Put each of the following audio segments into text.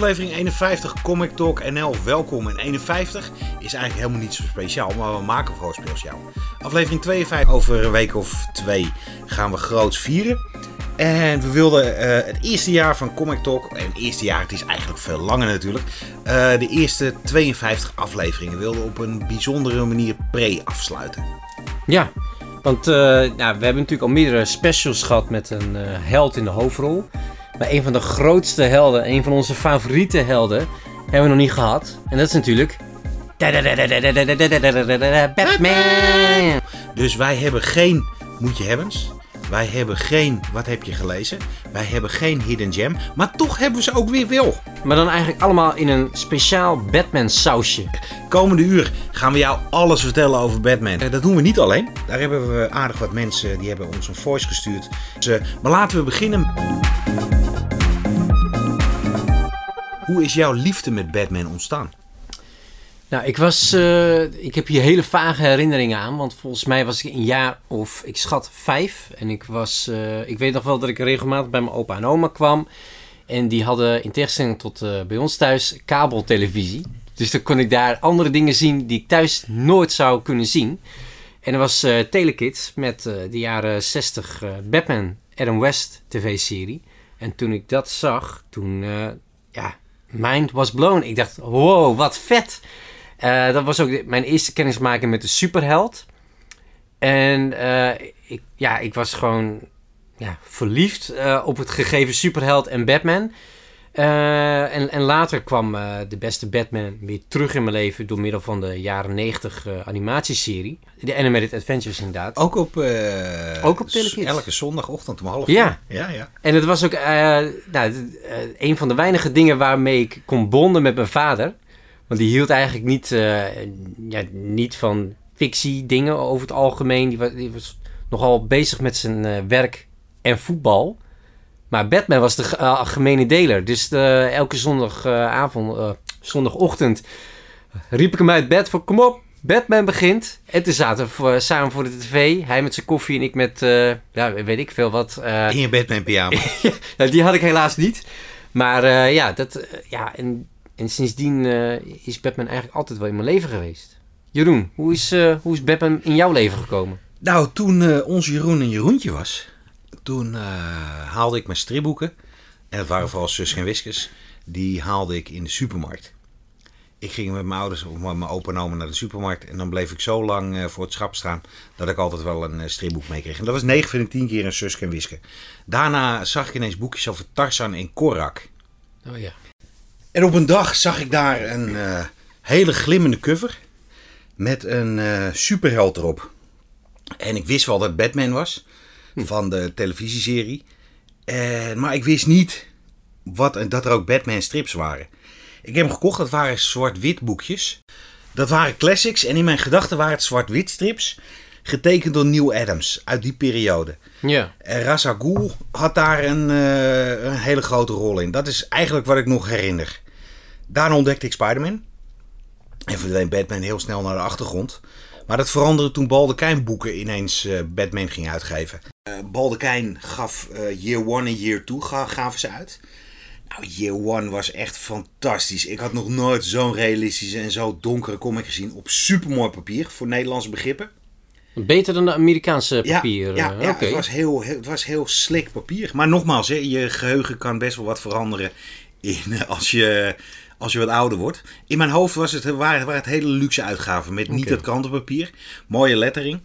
Aflevering 51 Comic Talk NL. Welkom. En 51 is eigenlijk helemaal niet zo speciaal, maar we maken gewoon speciaal. Aflevering 52 over een week of twee gaan we groots vieren. En we wilden eh, het eerste jaar van Comic Talk, en het eerste jaar, het is eigenlijk veel langer natuurlijk, eh, de eerste 52 afleveringen wilden op een bijzondere manier pre-afsluiten. Ja, want eh, nou, we hebben natuurlijk al meerdere specials gehad met een held in de hoofdrol. Maar een van de grootste helden, een van onze favoriete helden, hebben we nog niet gehad. En dat is natuurlijk... Batman! Dus wij hebben geen moet je hebbens. Wij hebben geen wat heb je gelezen. Wij hebben geen hidden gem. Maar toch hebben we ze ook weer wel. Maar dan eigenlijk allemaal in een speciaal Batman sausje. Komende uur gaan we jou alles vertellen over Batman. Eh, Dat doen we niet alleen. Daar hebben we aardig wat mensen die hebben ons een voice gestuurd. Dus, eh, maar laten we beginnen. Hoe is jouw liefde met Batman ontstaan? Nou, ik was. eh, ik heb hier hele vage herinneringen aan. Want volgens mij was ik een jaar of. Ik schat vijf. En ik was. eh, ik weet nog wel dat ik regelmatig bij mijn opa en oma kwam. En die hadden in tegenstelling tot eh, bij ons thuis kabeltelevisie. Dus dan kon ik daar andere dingen zien die ik thuis nooit zou kunnen zien. En er was Telekids met de jaren 60 eh, Batman Adam West tv-serie. En toen ik dat zag, toen, mind was blown. Ik dacht, wow, wat vet. Eh, dat was ook mijn eerste kennismaking met de superheld. En eh, ik, ja, ik was gewoon ja, verliefd eh, op het gegeven superheld en Batman. Eh, en, en later kwam eh, de beste Batman weer terug in mijn leven door middel van de jaren 90 eh, animatieserie. De Animated Adventures inderdaad. Ook op, Ook op Telekids. Elke zondagochtend om half Ja. vier. Ja, ja. En het was ook nou, een van de weinige dingen waarmee ik kon bonden met mijn vader. Want die hield eigenlijk niet, ja, niet van fictie dingen over het algemeen. Die was, die was nogal bezig met zijn werk en voetbal. Maar Batman was de eh, gemene deler. Dus eh, elke zondagavond, eh, zondagochtend riep ik hem uit bed van kom op, Batman begint. En toen zaten we voor- samen voor de tv. Hij met zijn koffie en ik met, ja, weet ik veel wat. In je Batman pyjama. nou, die had ik helaas niet. Maar ja, dat, ja en, en sindsdien is Batman eigenlijk altijd wel in mijn leven geweest. Jeroen, hoe is, hoe is Batman in jouw leven gekomen? Nou, toen onze Jeroen een Jeroentje was, toen eh, haalde ik mijn stripboeken. En dat waren vooral zus en wiskes. Die haalde ik in de supermarkt. Ik ging met mijn ouders of met mijn opa en oma naar de supermarkt. En dan bleef ik zo lang eh, voor het schap staan dat ik altijd wel een eh, stripboek meekreeg. En dat was 9 van de 10 keer een zus en wiske. Daarna zag ik ineens boekjes over Tarzan en Korak. Oh ja. En op een dag zag ik daar een hele glimmende cover met een superheld erop. En ik wist wel dat het Batman was van de televisieserie. Maar ik wist niet wat, dat er ook Batman strips waren. Ik heb hem gekocht, dat waren zwart-wit boekjes. Dat waren classics en in mijn gedachten waren het zwart-wit strips. Getekend door Neil Adams uit die periode. Ja. En Ghul had daar een, eh, een hele grote rol in. Dat is eigenlijk wat ik nog herinner. Daarna ontdekte ik Spider-Man. En verdween Batman heel snel naar de achtergrond. Maar dat veranderde toen Baldekijn boeken ineens eh, Batman ging uitgeven. Eh Baldekijn gaf eh, Year One en Year Two ga- gaven ze uit. Nou, Year One was echt fantastisch. Ik had nog nooit zo'n realistische en zo donkere comic gezien. Op supermooi papier voor Nederlandse begrippen. Beter dan de Amerikaanse papier. Ja, ja, het, was heel, heel- het was heel slik papier. Maar nogmaals, hè, je geheugen kan best wel wat veranderen in, eh, als, je, als je wat ouder wordt. In mijn hoofd was het, waren, waren het hele luxe uitgaven met niet het krantenpapier. Mooie lettering.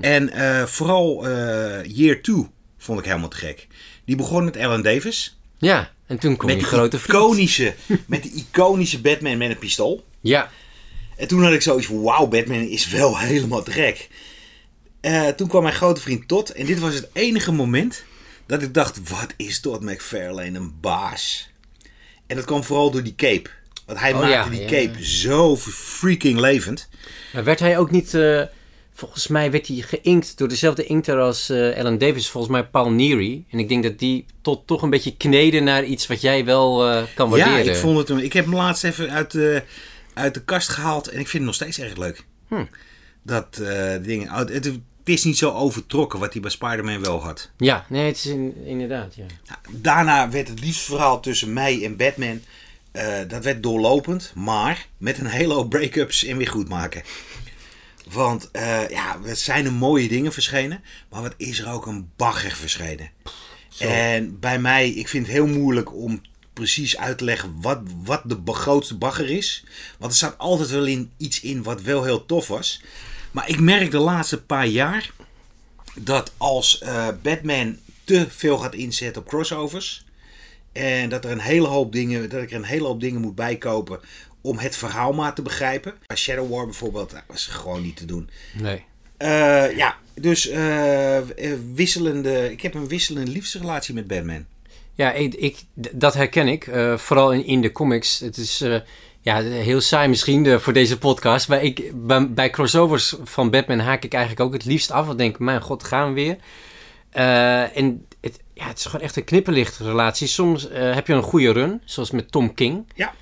En eh, vooral eh, Year 2 vond ik helemaal te gek. Die begon met Alan Davis. Ja, en toen kwam die, grote vriend. iconische, met die iconische Batman met een pistool. Ja, En toen had ik zoiets van, wauw, Batman is wel helemaal te gek. Eh, toen kwam mijn grote vriend Todd. En dit was het enige moment dat ik dacht, wat is Todd McFarlane een baas. En dat kwam vooral door die cape. Want hij Oh, maakte ja, die ja, cape zo freaking levend. maar werd hij ook niet... eh, volgens mij werd hij geïnkt door dezelfde inkter als eh Alan Davis. Volgens mij Paul Neary. En ik denk dat die tot toch een beetje kneden naar iets wat jij wel eh, kan waarderen. Ja, ik vond het hem. Ik heb hem laatst even uit de, uit de kast gehaald. En ik vind het nog steeds erg leuk. Hm. Dat eh, dingen. Het, het is niet zo overtrokken wat hij bij Spider-Man wel had. Ja, nee, het is in- inderdaad, ja. Daarna werd het liefst verhaal tussen mij en Batman Eh, dat werd doorlopend, maar met een hele hoop break-ups en weer goed maken. Want uh, ja, er zijn er mooie dingen verschenen, maar wat is er ook een bagger verschenen. En bij mij, ik vind het heel moeilijk om precies uit te leggen wat, wat de grootste bagger is. Want er staat altijd wel in, iets in wat wel heel tof was. Maar ik merk de laatste paar jaar dat als uh, Batman te veel gaat inzetten op crossovers. En dat, er een hele hoop dingen, dat ik er een hele hoop dingen moet bijkopen om het verhaal maar te begrijpen. Shadow War bijvoorbeeld, dat was gewoon niet te doen. Nee. Uh, ja, dus uh, wisselende, ik heb een wisselende liefdesrelatie met Batman. Ja, ik, ik dat herken ik. Uh, vooral in, in de comics. Het is ja, heel saai misschien voor deze podcast. Maar ik, bij, bij, crossovers van Batman haak ik eigenlijk ook het liefst af. Want denk, mijn god, gaan we weer. en ja, het is gewoon echt een knipperlichtrelatie. Soms heb je een goede run, zoals met Tom King. Ja.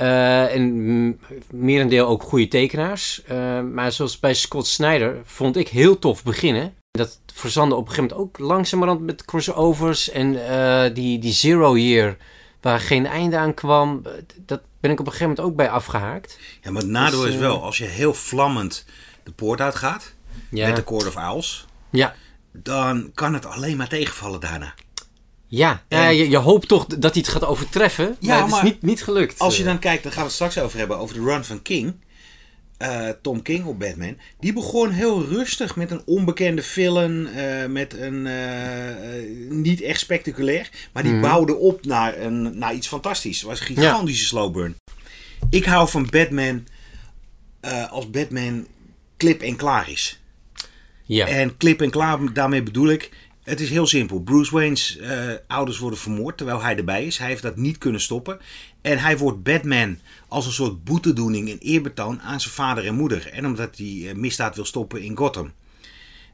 Uh, en merendeel ook goede tekenaars. Uh, maar zoals bij Scott Snyder vond ik heel tof beginnen. Dat verzandde op een gegeven moment ook langzamerhand met crossovers. En uh, die, die Zero Year, waar geen einde aan kwam. Dat ben ik op een gegeven moment ook bij afgehaakt. Ja, maar het nadeel dus, is wel, als je heel vlammend de poort uitgaat. Ja. Met de Court of Owls. Ja. Dan kan het alleen maar tegenvallen daarna. Ja, en, je, je, hoopt toch dat hij het gaat overtreffen. Ja, maar het is niet, niet gelukt. Als je dan kijkt, daar gaan we het straks over hebben, over de run van King. Uh, Tom King op Batman. Die begon heel rustig met een onbekende villain. Uh, met een uh, niet echt spectaculair. Maar die mm. bouwde op naar, een, naar iets fantastisch. Het was een gigantische ja. slow burn. Ik hou van Batman als Batman klip en klaar is. Ja. En klip en klaar, daarmee bedoel ik. Het is heel simpel. Bruce Wayne's uh, ouders worden vermoord terwijl hij erbij is. Hij heeft dat niet kunnen stoppen. En hij wordt Batman als een soort boetedoening en eerbetoon aan zijn vader en moeder. En omdat hij uh, misdaad wil stoppen in Gotham.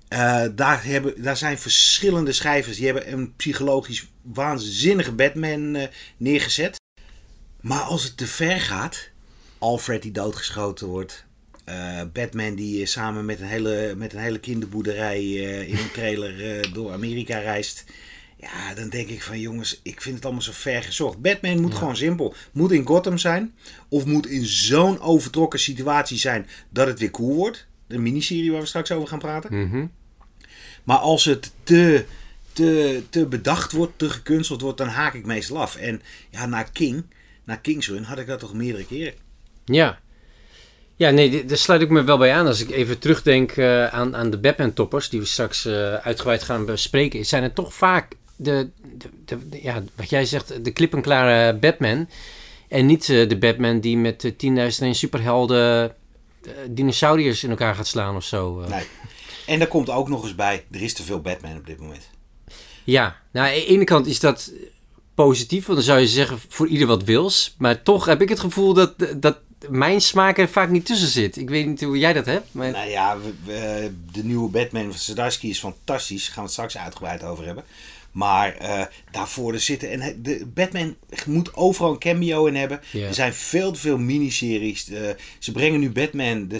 Uh, daar, hebben, daar zijn verschillende schrijvers die hebben een psychologisch waanzinnige Batman neergezet. Maar als het te ver gaat, Alfred die doodgeschoten wordt, uh, Batman die samen met een hele, met een hele kinderboerderij uh, in een trailer uh, door Amerika reist. Ja, dan denk ik van jongens, ik vind het allemaal zo ver gezocht. Batman moet ja. gewoon simpel. Moet in Gotham zijn. Of moet in zo'n overtrokken situatie zijn dat het weer cool wordt. De miniserie waar we straks over gaan praten. Mm -hmm. Maar als het te, te, te bedacht wordt, te gekunsteld wordt, dan haak ik meestal af. En ja, na King, na King's Run had ik dat toch meerdere keren. Ja, ja, nee, daar sluit ik me wel bij aan. Als ik even terugdenk uh, aan, aan de Batman-toppers, die we straks uh, uitgebreid gaan bespreken, zijn het toch vaak de, de, de, ja, wat jij zegt, de klip-en-klare Batman. En niet uh, de Batman die met 10.001 superhelden dinosauriërs in elkaar gaat slaan of zo. Nee. En daar komt ook nog eens bij, er is te veel Batman op dit moment. Ja, nou, aan de ene kant is dat positief, want dan zou je zeggen voor ieder wat wils. Maar toch heb ik het gevoel dat, dat mijn smaak er vaak niet tussen zit. Ik weet niet hoe jij dat hebt. Maar... Nou ja, we, we, de nieuwe Batman van Zdarsky is fantastisch. Daar gaan we het straks uitgebreid over hebben. Maar uh, daarvoor er zitten. En de Batman moet overal een cameo in hebben. Yeah. Er zijn veel te veel miniseries. Uh, ze brengen nu Batman, de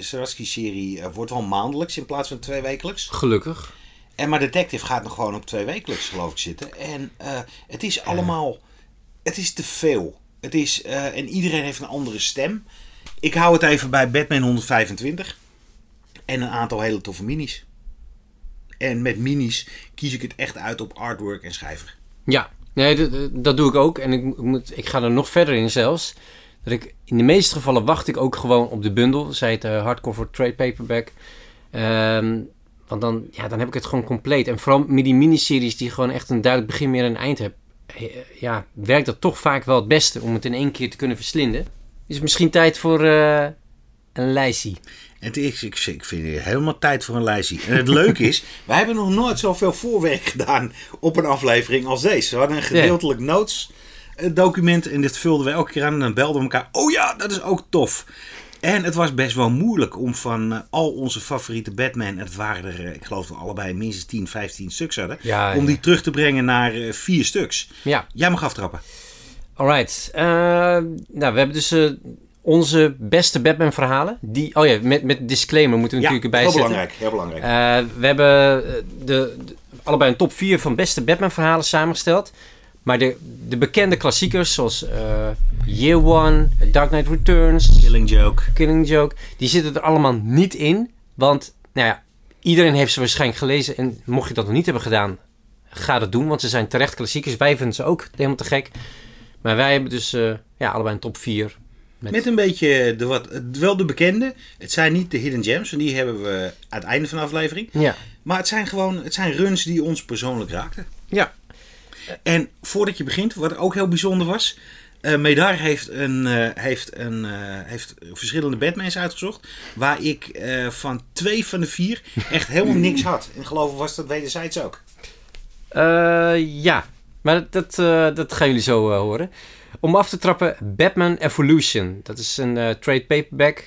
Zdarsky-serie, uh, wordt wel maandelijks in plaats van twee wekelijks. Gelukkig. En maar Detective gaat nog gewoon op twee wekelijks, geloof ik, zitten. En het is allemaal. Het is te veel. Het is, uh, en iedereen heeft een andere stem. Ik hou het even bij Batman 125. En een aantal hele toffe minis. En met minis kies ik het echt uit op artwork en schrijver. Ja, nee, dat doe ik ook. En ik, moet, ik ga er nog verder in zelfs. Dat ik, in de meeste gevallen wacht ik ook gewoon op de bundel. Zij het uh, hardcover trade paperback. Um, want dan, ja, dan heb ik het gewoon compleet. En vooral met die miniseries die gewoon echt een duidelijk begin meer en eind hebben eh, ja, werkt dat toch vaak wel het beste om het in één keer te kunnen verslinden. Is het misschien tijd voor uh, een lijstje? Het is, ik, ik vind het helemaal tijd voor een lijstje. En het leuke is, wij hebben nog nooit zoveel voorwerk gedaan op een aflevering als deze. We hadden een gedeeltelijk notes document en dit vulden we elke keer aan en dan belden we elkaar. Oh ja, dat is ook tof. En het was best wel moeilijk om van uh, al onze favoriete Batman, het waren er, uh, ik geloof dat we allebei minstens 10, 15 stuks hadden, ja, om die terug te brengen naar uh, vier stuks. Ja. Jij mag aftrappen. Alright. nou, we hebben dus onze beste Batman verhalen. Die, oh ja, met, met disclaimer moeten we ja, natuurlijk erbij heel zetten. belangrijk, heel belangrijk. we hebben de, de, allebei een top 4 van beste Batman verhalen samengesteld. Maar de, de bekende klassiekers zoals eh, Year One, Dark Knight Returns, Killing Joke. Killing Joke, die zitten er allemaal niet in. Want, nou ja, iedereen heeft ze waarschijnlijk gelezen. En mocht je dat nog niet hebben gedaan, ga dat doen. Want ze zijn terecht klassiekers. Wij vinden ze ook helemaal te gek. Maar wij hebben dus eh, ja, allebei een top 4. Met- Met een beetje de wat, wel de bekende. Het zijn niet de hidden gems, en die hebben we aan het einde van de aflevering. Ja. Maar het zijn gewoon het zijn runs die ons persoonlijk raakten. Ja. En voordat je begint, wat ook heel bijzonder was. eh Medar heeft, een, eh, heeft, een, eh, heeft verschillende Batmans uitgezocht. Waar ik van twee van de vier echt helemaal niks had. En geloof ik was dat wederzijds ook. Ja, maar dat, dat, gaan jullie zo horen. Om af te trappen, Batman Evolution. Dat is een trade paperback.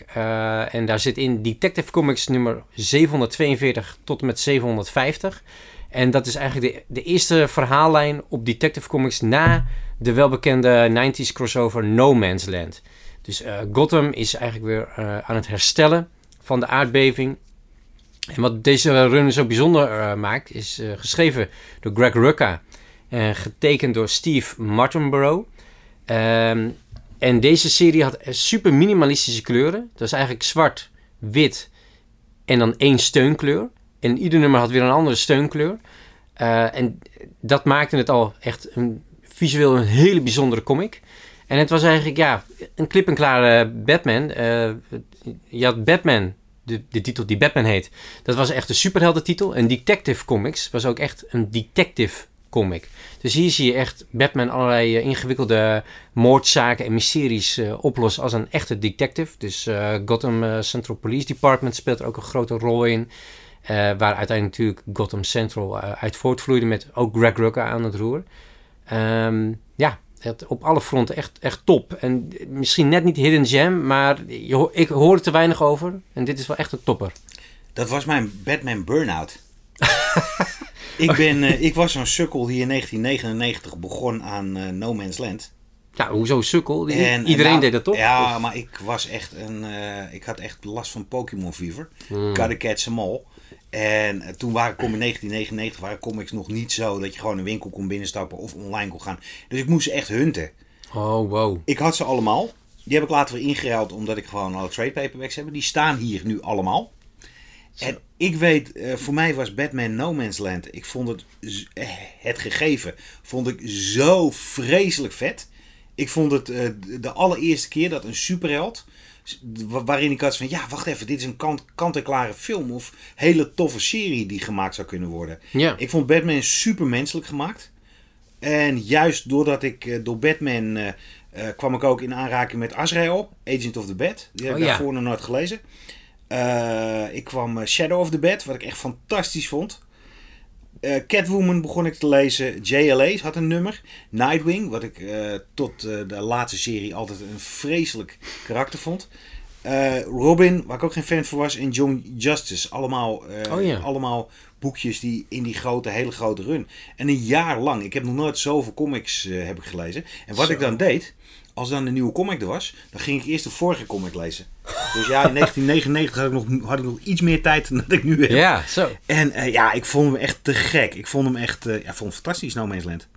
en daar zit in Detective Comics nummer 742 tot en met 750. En dat is eigenlijk de, de eerste verhaallijn op Detective Comics na de welbekende 90s crossover No Man's Land. Dus eh, Gotham is eigenlijk weer eh, aan het herstellen van de aardbeving. En wat deze run zo bijzonder eh, maakt, is geschreven door Greg Rucka en getekend door Steve Martinborough. Ehm, en deze serie had super minimalistische kleuren. Dat is eigenlijk zwart, wit en dan één steunkleur. En ieder nummer had weer een andere steunkleur. Eh, en dat maakte het al echt een, visueel een hele bijzondere comic. En het was eigenlijk ja, een klip-en-klare Batman. Eh, je had Batman, de, de titel die Batman heet. Dat was echt een superheldentitel. En Detective Comics was ook echt een detective comic. Dus hier zie je echt Batman allerlei eh, ingewikkelde moordzaken en mysteries eh, oplossen als een echte detective. Dus eh, Gotham eh, Central Police Department speelt er ook een grote rol in. Eh, waar uiteindelijk natuurlijk Gotham Central eh, uit voortvloeide met ook Greg Rucka aan het roer. Ehm, ja, het, op alle fronten echt, echt top. En misschien net niet Hidden Gem, maar je, ik hoor er te weinig over. En dit is wel echt een topper. Dat was mijn Batman Burnout. ik, ben, eh, ik was zo'n sukkel die in 1999 begon aan No Man's Land. Ja, hoezo sukkel? En- Iedereen en nou- deed dat toch? Ja, Of- maar ik was echt een. ik had echt last van Pokémon fever. Hmm. Gotta catch them all. En eh, toen waren kom in 1999 waren comics nog niet zo dat je gewoon een winkel kon binnenstappen of online kon gaan. Dus ik moest ze echt hunten. Oh, wow. Ik had ze allemaal. Die heb ik later weer ingeruild omdat ik gewoon alle trade paperbacks heb. Die staan hier nu allemaal. En ik weet, eh, voor mij was Batman No Man's Land. Ik vond het, eh, het gegeven, vond ik zo vreselijk vet. Ik vond het de- allereerste keer dat een superheld, waarin ik had van, ja, wacht even, dit is een kant- kant-en-klare film of hele toffe serie die gemaakt zou kunnen worden. Ja. Ik vond Batman super menselijk gemaakt. En juist doordat ik eh, door Batman eh, kwam ik ook in aanraking met Azrael, Agent of the Bed. Die heb ik Oh, ja. daarvoor nog nooit gelezen. Ik kwam Shadow of the Bed, wat ik echt fantastisch vond. Eh, Catwoman begon ik te lezen. JLA had een nummer. Nightwing, wat ik eh, tot eh, de laatste serie altijd een vreselijk karakter vond. Robin, waar ik ook geen fan van was. En Young Justice. Allemaal, Oh ja. allemaal boekjes die in die grote, hele grote run. En een jaar lang. Ik heb nog nooit zoveel comics heb ik gelezen. En wat Zo. ik dan deed, als dan een nieuwe comic er was, dan ging ik eerst de vorige comic lezen. Dus ja, in 1999 had ik nog, had ik nog iets meer tijd dan dat ik nu heb. Ja, zo. En eh, ja, ik vond hem echt te gek. Ik vond hem echt eh, ja, ik vond hem fantastisch, No Man's Land.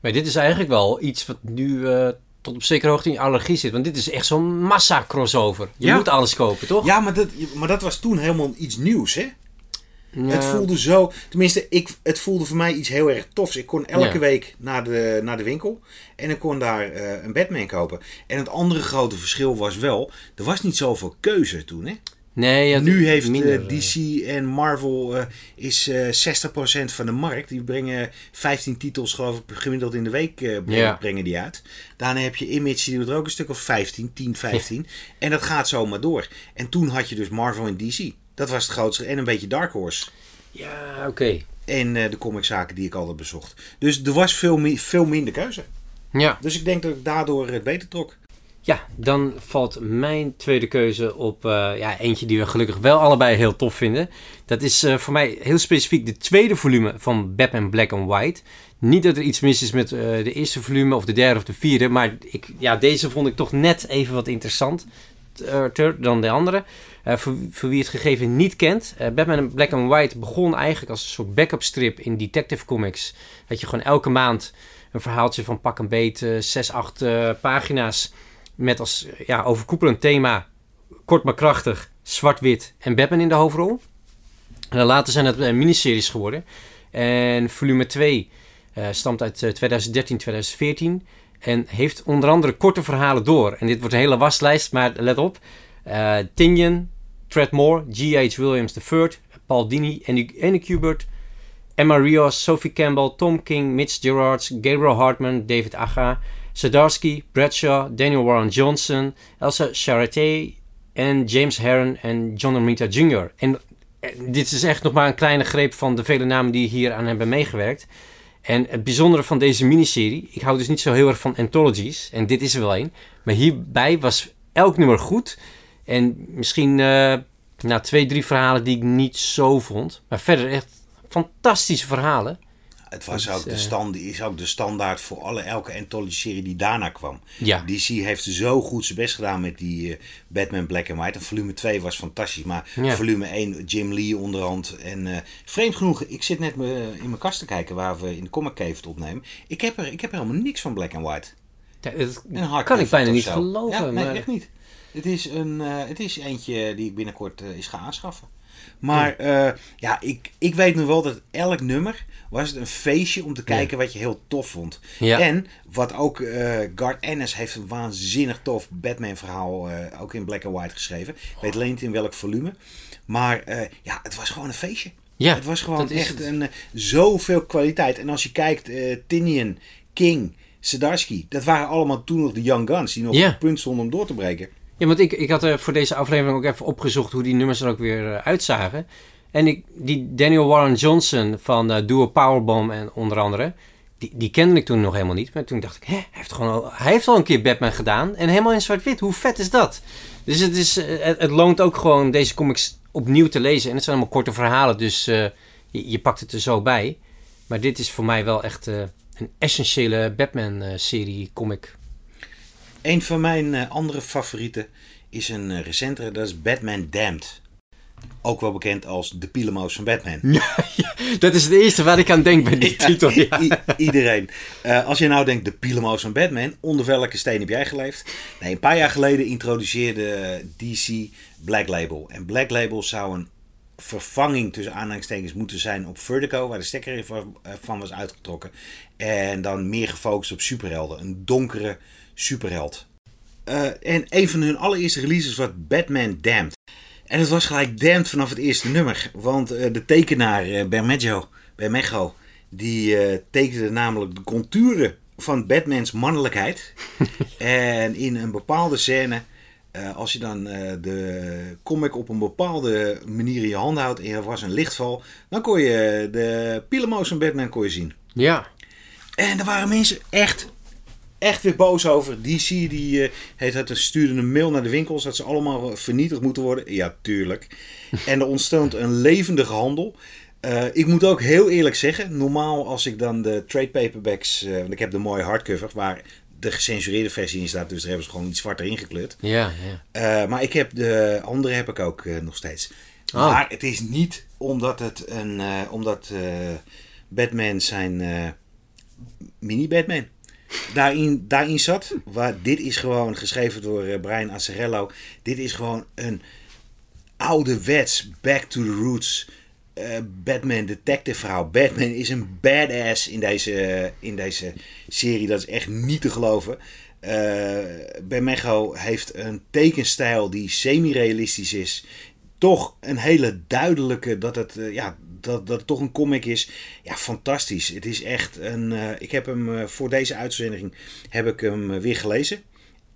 Maar dit is eigenlijk wel iets wat nu eh, tot op zekere hoogte in allergie zit. Want dit is echt zo'n massa-crossover. Je Ja. moet alles kopen, toch? Ja, maar dat, maar dat was toen helemaal iets nieuws, hè? Ja. Het voelde zo... Tenminste, ik, het voelde voor mij iets heel erg tofs. Ik kon elke Ja. week naar de, naar de winkel. En ik kon daar eh, een Batman kopen. En het andere grote verschil was wel... Er was niet zoveel keuze toen, hè? Nee, ja, nu heeft minder, eh, DC en Marvel... eh, is eh 60% van de markt. Die brengen 15 titels, geloof ik, gemiddeld in de week eh, brengen die uit. Daarna heb je Image, die doet er ook een stuk of 15, 10, 15. En dat gaat zomaar door. En toen had je dus Marvel en DC. Dat was het grootste. En een beetje Dark Horse. Ja, oké. En eh, de comiczaken die ik altijd bezocht. Dus er was veel, mi- veel minder keuze. Ja. Dus ik denk dat ik daardoor het beter trok. ja, dan valt mijn tweede keuze op eh, ja, eentje die we gelukkig wel allebei heel tof vinden. Dat is eh, voor mij heel specifiek de tweede volume van Batman Black and White. Niet dat er iets mis is met de eerste volume of de derde of de vierde. Maar ik, ja, deze vond ik toch net even wat interessant eh, ter dan de andere. Eh, voor, wie het gegeven niet kent. eh, Batman Black and White begon eigenlijk als een soort backup strip in Detective Comics. Dat je gewoon elke maand een verhaaltje van pak een beet, uh, 6, 8 pagina's. Met als ja, overkoepelend thema, kort maar krachtig, zwart-wit en Batman in de hoofdrol. En later zijn het miniseries geworden. En volume 2 stamt uit 2013, 2014. En heeft onder andere korte verhalen door. En dit wordt een hele waslijst, maar let op. Uh, Tinian, Treadmore, G.H. Williams III, Paul Dini, Annie Kubert, Emma Rios, Sophie Campbell, Tom King, Mitch Gerards, Gabriel Hartman, David Aga, Zadarsky, Bradshaw, Daniel Warren Johnson, Elsa Charité en James Herron en John Romita Jr. En dit is echt nog maar een kleine greep van de vele namen die hier aan hebben meegewerkt. En het bijzondere van deze miniserie, ik hou dus niet zo heel erg van anthologies, en dit is er wel een, maar hierbij was elk nummer goed. En misschien uh, nou, twee, drie verhalen die ik niet zo vond, maar verder echt fantastische verhalen. Het was ook, de eh, stand, is ook de standaard voor alle, elke anthology-serie die daarna kwam. Ja. DC heeft zo goed zijn best gedaan met die uh, Batman Black and White. En volume 2 was fantastisch. Maar volume 1, Jim Lee onderhand. En uh, vreemd genoeg, ik zit net me, in mijn kast te kijken waar we in de Comic Cave het opnemen. Ik heb er, ik heb er helemaal niks van Black and White. Ja, kan ik bijna niet geloven. Ja, nee, maar... echt niet. Het is, een, het is eentje die ik binnenkort eens ga aanschaffen. Maar uh, ja, ik, ik weet nog wel dat elk nummer was het een feestje om te kijken wat je heel tof vond. Ja. En wat ook uh, Garth Ennis heeft een waanzinnig tof Batman verhaal uh, ook in black and white geschreven. Ik weet alleen niet in welk volume. Maar ja, het was gewoon een feestje. Ja, het was gewoon echt een, zoveel kwaliteit. En als je kijkt, Tinian, King, Sedarsky, dat waren allemaal toen nog de Young Guns die nog op het punt stonden om door te breken. Ja, want ik, ik had er voor deze aflevering ook even opgezocht hoe die nummers er ook weer uh, uitzagen. En ik, die Daniel Warren Johnson van uh, Duo Powerbomb en onder andere, die, die kende ik toen nog helemaal niet. Maar toen dacht ik, hè, hij heeft, gewoon al, hij heeft al een keer Batman gedaan en helemaal in zwart-wit. Hoe vet is dat? Dus het, is, eh, het, het, loont ook gewoon deze comics opnieuw te lezen. En het zijn allemaal korte verhalen, dus uh, je, je, pakt het er zo bij. Maar dit is voor mij wel echt uh, een essentiële Batman-serie comic. Een van mijn uh, andere favorieten is een uh, recentere, dat is Batman Damned. Ook wel bekend als de Pielemoos van Batman. Ja, dat is het eerste waar ik aan denk bij die titel. Ja. iedereen. Uh, als je nou denkt, de Pielemoos van Batman, onder welke steen heb jij geleefd? Nee, een paar jaar geleden introduceerde DC Black Label. En Black Label zou een vervanging tussen aanhalingstekens moeten zijn op Vertigo, waar de stekker van was uitgetrokken. En dan meer gefocust op superhelden. Een donkere superheld. Uh, en een van hun allereerste releases was Batman Damned. En het was gelijk damned vanaf het eerste nummer. Want uh, de tekenaar uh, Bermejo, Bermejo, die tekende namelijk de contouren van Batmans mannelijkheid. en in een bepaalde scène, als je dan de comic op een bepaalde manier in je hand houdt en er was een lichtval, dan kon je de pielemoos van Batman kon je zien. Ja. En er waren mensen echt echt weer boos over. DC die uh, heeft het, stuurde een mail naar de winkels dat ze allemaal vernietigd moeten worden. Ja, tuurlijk. En er ontstond een levendige handel. Uh, ik moet ook heel eerlijk zeggen, normaal als ik dan de trade paperbacks, uh, want ik heb de mooie hardcover waar de gecensureerde versie in staat, dus daar hebben ze gewoon iets zwarter ingekleurd. Ja, ja. maar ik heb de andere heb ik ook nog steeds. Oh. Maar het is niet omdat het een, omdat Batman zijn mini Batman daarin, daarin zat. Waar, dit is gewoon geschreven door Brian Azzarello. Dit is gewoon een ouderwets back to the roots uh, Batman detective verhaal. Batman is een badass in deze, in deze serie. Dat is echt niet te geloven. Uh, Bermejo heeft een tekenstijl die semi-realistisch is. Toch een hele duidelijke dat het, ja, dat, dat toch een comic is. Ja, fantastisch. Het is echt een. Ik heb hem voor deze uitzending heb ik hem weer gelezen.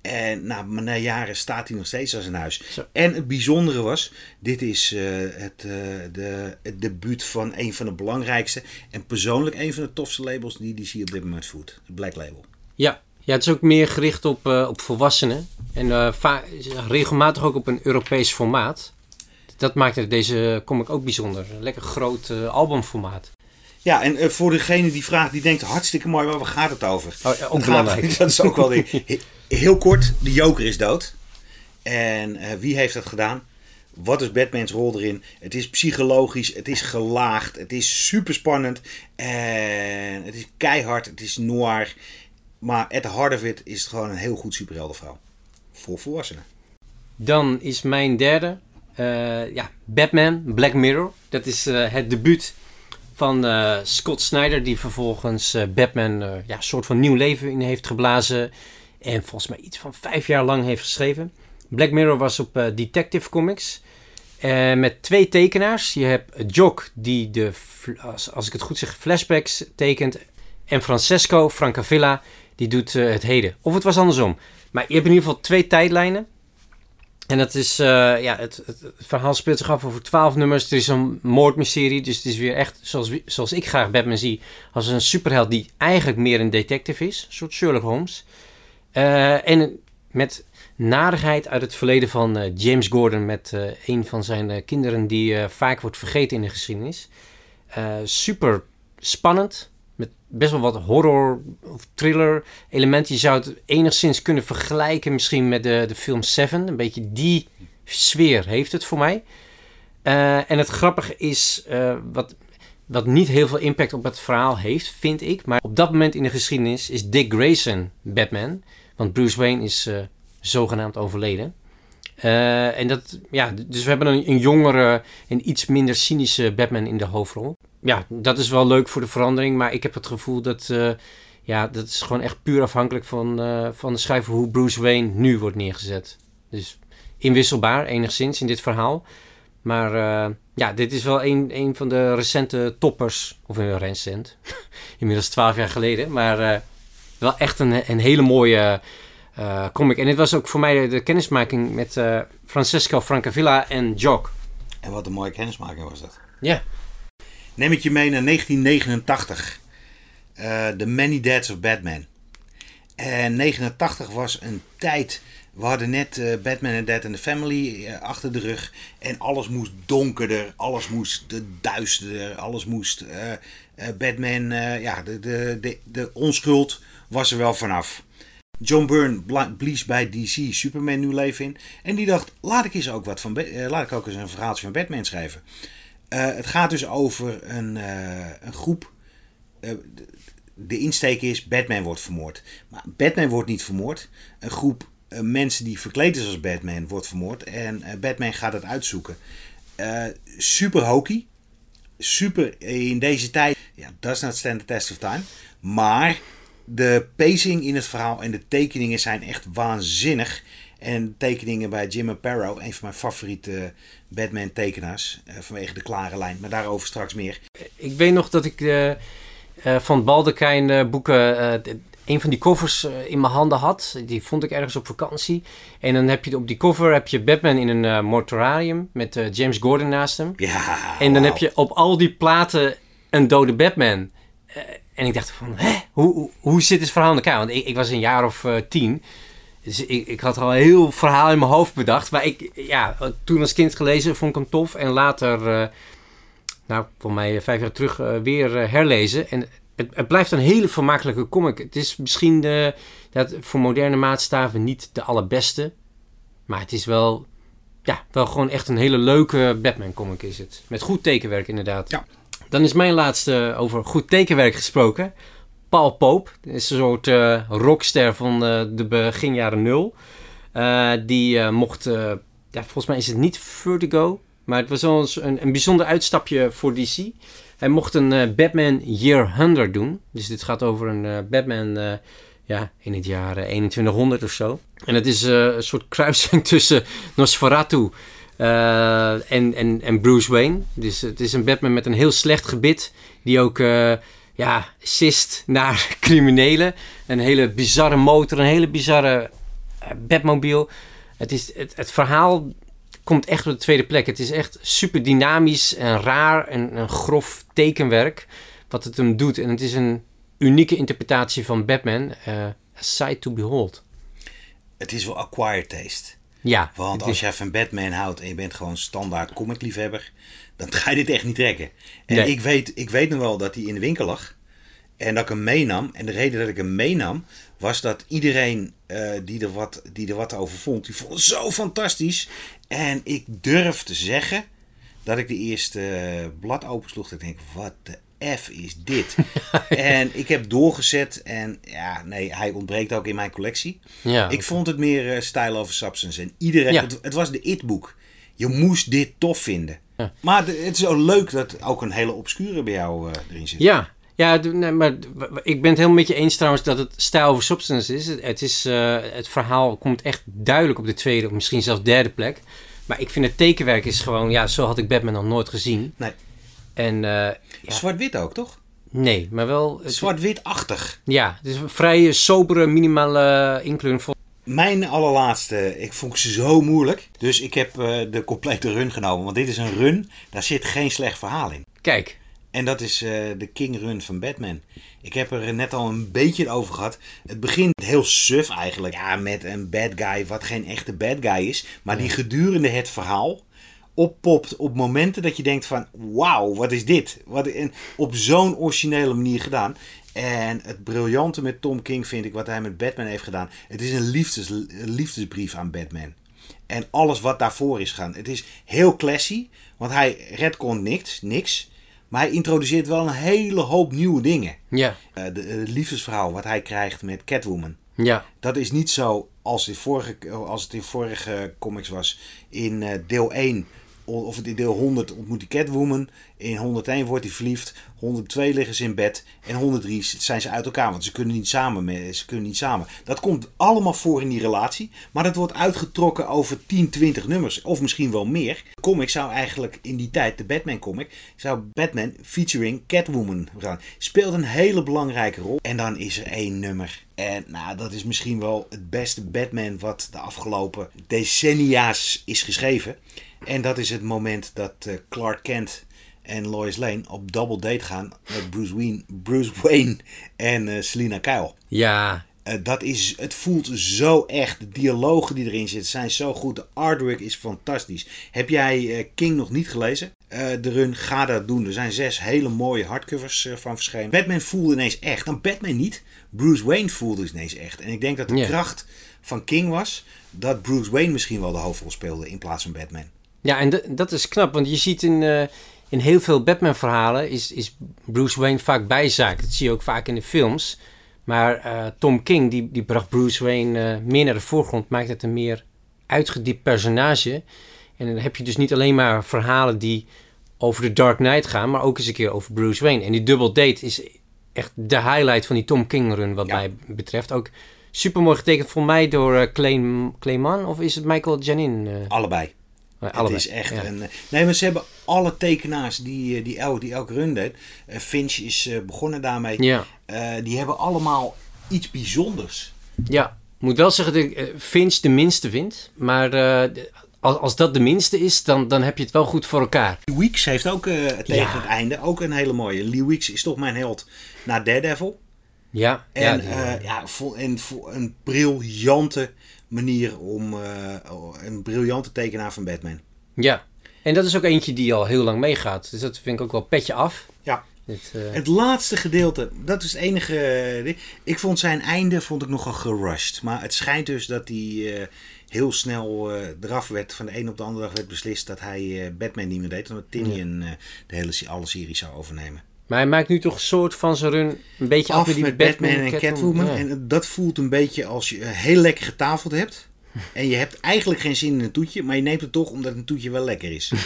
En nou, na jaren staat hij nog steeds als een huis. Zo. En het bijzondere was, dit is het, de, het debuut van een van de belangrijkste en persoonlijk een van de tofste labels die die zie op dit moment voert. Het Black Label. Ja, ja, het is ook meer gericht op, op volwassenen. En regelmatig ook op een Europees formaat dat maakt deze comic ook bijzonder. Een lekker groot uh, albumformaat. Ja, en uh, voor degene die vraagt, die denkt hartstikke mooi, maar waar gaat het over? Oh, ook belangrijk. dat is ook wel de, heel kort, de Joker is dood. En uh, wie heeft dat gedaan? Wat is Batman's rol erin? Het is psychologisch, het is gelaagd, het is super spannend. En het is keihard, het is noir. Maar at the heart of it is het gewoon een heel goed superheldenverhaal. Voor volwassenen. Dan is mijn derde, eh, ja, Batman, Black Mirror. Dat is eh, het debuut van eh, Scott Snyder, die vervolgens eh, Batman eh, ja, een soort van nieuw leven in heeft geblazen. En volgens mij iets van vijf jaar lang heeft geschreven. Black Mirror was op eh, Detective Comics. Eh, met twee tekenaars. Je hebt Jock, die de, als, als ik het goed zeg, flashbacks tekent. En Francesco Francavilla, die doet eh, het heden. Of het was andersom. Maar je hebt in ieder geval twee tijdlijnen. En dat is, ja, het, het, verhaal speelt zich af over twaalf nummers. Er is een moordmysterie, dus het is weer echt, zoals, zoals ik graag Batman zie, als een superheld die eigenlijk meer een detective is. Een soort Sherlock Holmes. Eh, en met narigheid uit het verleden van eh, James Gordon met eh, een van zijn kinderen die vaak wordt vergeten in de geschiedenis. Super spannend, met best wel wat horror of thriller elementen. Je zou het enigszins kunnen vergelijken misschien met de, de film Seven. Een beetje die sfeer heeft het voor mij. En het grappige is, wat, wat niet heel veel impact op het verhaal heeft, vind ik. Maar op dat moment in de geschiedenis is Dick Grayson Batman. Want Bruce Wayne is eh, zogenaamd overleden. Eh, en dat, ja, dus we hebben een, jongere en iets minder cynische Batman in de hoofdrol. Ja, dat is wel leuk voor de verandering, maar ik heb het gevoel dat, eh, ja, dat is gewoon echt puur afhankelijk van, van de schrijver hoe Bruce Wayne nu wordt neergezet. Dus inwisselbaar enigszins in dit verhaal. Maar ja, dit is wel een, een van de recente toppers. Of een recent. Inmiddels twaalf jaar geleden. Maar wel echt een, een hele mooie eh, comic. En dit was ook voor mij de, de kennismaking met eh, Francesco Francavilla en Jock. En wat een mooie kennismaking was dat. Ja. Neem ik je mee naar 1989. Eh, The Many Deaths of Batman. En 89 was een tijd. We hadden net Batman and Dead and the Family achter de rug. En alles moest donkerder. Alles moest duisterder. Alles moest. Batman, ja, de, de, de, de onschuld was er wel vanaf. John Byrne blies bij DC Superman nieuw leven in. En die dacht: laat ik, eens ook wat van, eh, laat ik ook eens een verhaaltje van Batman schrijven. Eh, het gaat dus over een, eh, een groep. de, insteek is: Batman wordt vermoord. Maar Batman wordt niet vermoord. Een groep mensen die verkleed is als Batman wordt vermoord. En Batman gaat het uitzoeken. Super hokey. Super in deze tijd. Ja, does not stand the test of time. Maar de pacing in het verhaal en de tekeningen zijn echt waanzinnig. En tekeningen bij Jim Aparo, een van mijn favoriete Batman tekenaars. eh, vanwege de klare lijn. Maar daarover straks meer. Ik weet nog dat ik eh, eh, van Baldekijn boeken een van die covers in mijn handen had. Die vond ik ergens op vakantie. En dan heb je op die cover heb je Batman in een mortuarium met James Gordon naast hem. Ja, En dan heb je op al die platen een dode Batman. Eh, en ik dacht van, hè? Hoe, hoe, hoe zit dit verhaal in elkaar? Want ik, ik was een jaar of eh, tien. Dus ik, ik had al een heel verhaal in mijn hoofd bedacht. Maar ik, ja, toen als kind gelezen vond ik hem tof. En later, eh, nou, voor mij vijf jaar terug eh, weer eh, herlezen. En het, het blijft een hele vermakelijke comic. Het is misschien de, dat voor moderne maatstaven niet de allerbeste. Maar het is wel, ja, wel gewoon echt een hele leuke Batman comic is het. Met goed tekenwerk inderdaad. Ja. Dan is mijn laatste over goed tekenwerk gesproken. Paul Pope. Is een soort eh, rockster van eh, de begin jaren nul. Eh, die mocht, ja, volgens mij is het niet Vertigo, maar het was wel een, een bijzonder uitstapje voor DC. Hij mocht een Batman Year 100 doen. Dus dit gaat over een Batman ja, in het jaar eh, 2100 of zo. En het is een soort kruising tussen Nosferatu en, en, en Bruce Wayne. Dus het is een Batman met een heel slecht gebit. Die ook eh, ja, sist naar criminelen. Een hele bizarre motor, een hele bizarre eh, Batmobile. Het, is, het, het verhaal komt echt op de tweede plek. Het is echt super dynamisch en raar en een grof tekenwerk wat het hem doet. En het is een unieke interpretatie van Batman. eh a sight to behold. Het is wel acquired taste. Ja, Want als is- jij van Batman houdt en je bent gewoon standaard comicliefhebber, dan ga je dit echt niet trekken. En Nee. ik, weet, ik weet nog wel dat hij in de winkel lag. En dat ik hem meenam. En de reden dat ik hem meenam was dat iedereen eh, die, er wat, die er wat over vond, die vond het zo fantastisch. En ik durf te zeggen dat ik de eerste eh, blad opensloeg. Dat ik denk, wat de F is dit? en ik heb doorgezet en ja, nee, hij ontbreekt ook in mijn collectie. Ja, Ik vond het meer eh, style over substance. En iedereen, Ja. het, het was de it-boek. Je moest dit tof vinden. Ja. Maar de- het is ook leuk dat ook een hele obscure bij jou eh, erin zit. Ja, ja nee, maar ik ben het helemaal met je eens trouwens dat het stijl over substance is. Het, het is. eh, het verhaal komt echt duidelijk op de tweede, of misschien zelfs derde plek. Maar ik vind het tekenwerk is gewoon, ja, zo had ik Batman nog nooit gezien. Nee. En eh, ja, Zwart-wit ook, toch? nee, maar wel. Zwart-wit-achtig. ja, het is een vrij sobere, minimale inkleuring. Mijn allerlaatste, ik vond ze zo moeilijk. Dus ik heb eh, de complete run genomen. Want dit is een run, daar zit geen slecht verhaal in. Kijk, En dat is eh, de King Run van Batman. Ik heb er net al een beetje over gehad. Het begint heel suf eigenlijk. Ja, met een bad guy, wat geen echte bad guy is. Maar die gedurende het verhaal oppopt op momenten dat je denkt van... Wauw, wat is dit? Wat, en op zo'n originele manier gedaan. En het briljante met Tom King vind ik wat hij met Batman heeft gedaan. Het is een, liefdes, een liefdesbrief aan Batman. En alles wat daarvoor is gaan. Het is heel classy, want hij redcon niks, niks. Maar hij introduceert wel een hele hoop nieuwe dingen. ja, Eh, de, het liefdesverhaal wat hij krijgt met Catwoman. ja, Dat is niet zo als, in vorige, als het in vorige comics was. In eh, deel 1 o- of in deel 100 ontmoet hij Catwoman. In 101 wordt hij verliefd. 102 liggen ze in bed. En 103 zijn ze uit elkaar. Want ze kunnen niet samen. Ze kunnen niet samen. Dat komt allemaal voor in die relatie. Maar dat wordt uitgetrokken over 10, 20 nummers. Of misschien wel meer. De comic zou eigenlijk in die tijd, de Batman comic, zou Batman featuring Catwoman gaan. Speelt een hele belangrijke rol. En dan is er één nummer. En nou, dat is misschien wel het beste Batman wat de afgelopen decennia's is geschreven. En dat is het moment dat eh, Clark Kent en Lois Lane op double date gaan met Bruce Wayne, Bruce Wayne en eh, Selina Kyle. ja, Eh, dat is, het voelt zo echt. De dialogen die erin zitten zijn zo goed. De artwork is fantastisch. Heb jij King nog niet gelezen? De run, ga dat doen. Er zijn zes hele mooie hardcovers van verschenen. Batman voelde ineens echt. Dan Batman niet. Bruce Wayne voelde ineens echt. En ik denk dat de kracht van King was dat Bruce Wayne misschien wel de hoofdrol speelde in plaats van Batman. Ja, en dat is knap, want je ziet in, eh, in heel veel Batman-verhalen is, is Bruce Wayne vaak bijzaak. Dat zie je ook vaak in de films. Maar eh, Tom King, die, die bracht Bruce Wayne eh, meer naar de voorgrond, maakt het een meer uitgediept personage. En dan heb je dus niet alleen maar verhalen die over de Dark Knight gaan, maar ook eens een keer over Bruce Wayne. En die double date is echt de highlight van die Tom King run, wat Ja. mij betreft. Ook super mooi getekend voor mij door eh, Clay, Clayman, of is het Michael Janin? Allebei. Het is echt ja. een. eh, Nee, maar ze hebben alle tekenaars die, eh, die, elk, die elke run deed. Eh, Finch is begonnen daarmee. Ja. Die hebben allemaal iets bijzonders. Ja, ik moet wel zeggen dat ik Finch de minste vind. Maar als, als dat de minste is, dan, dan heb je het wel goed voor elkaar. Lee Weeks heeft ook eh, tegen Ja. het einde ook een hele mooie. Lee Weeks is toch mijn held na Daredevil. Ja, En ja, ja, die- ja, vo- en vo- een briljante manier om... eh, een briljante tekenaar van Batman. ja. En dat is ook eentje die al heel lang meegaat. Dus dat vind ik ook wel petje af. Ja. Dit, eh, Het laatste gedeelte, dat is het enige. eh. Ik vond zijn einde vond ik nogal gerushed. Maar het schijnt dus dat hij heel snel eraf werd. Van de een op de andere dag werd beslist dat hij Batman niet meer deed. Omdat Tinian de hele alle serie zou overnemen. Maar hij maakt nu toch een soort van zijn run een beetje af, Af met die met Batman, en Catwoman. Ja. En dat voelt een beetje als je heel lekker getafeld hebt. En je hebt eigenlijk geen zin in een toetje. Maar je neemt het toch omdat een toetje wel lekker is.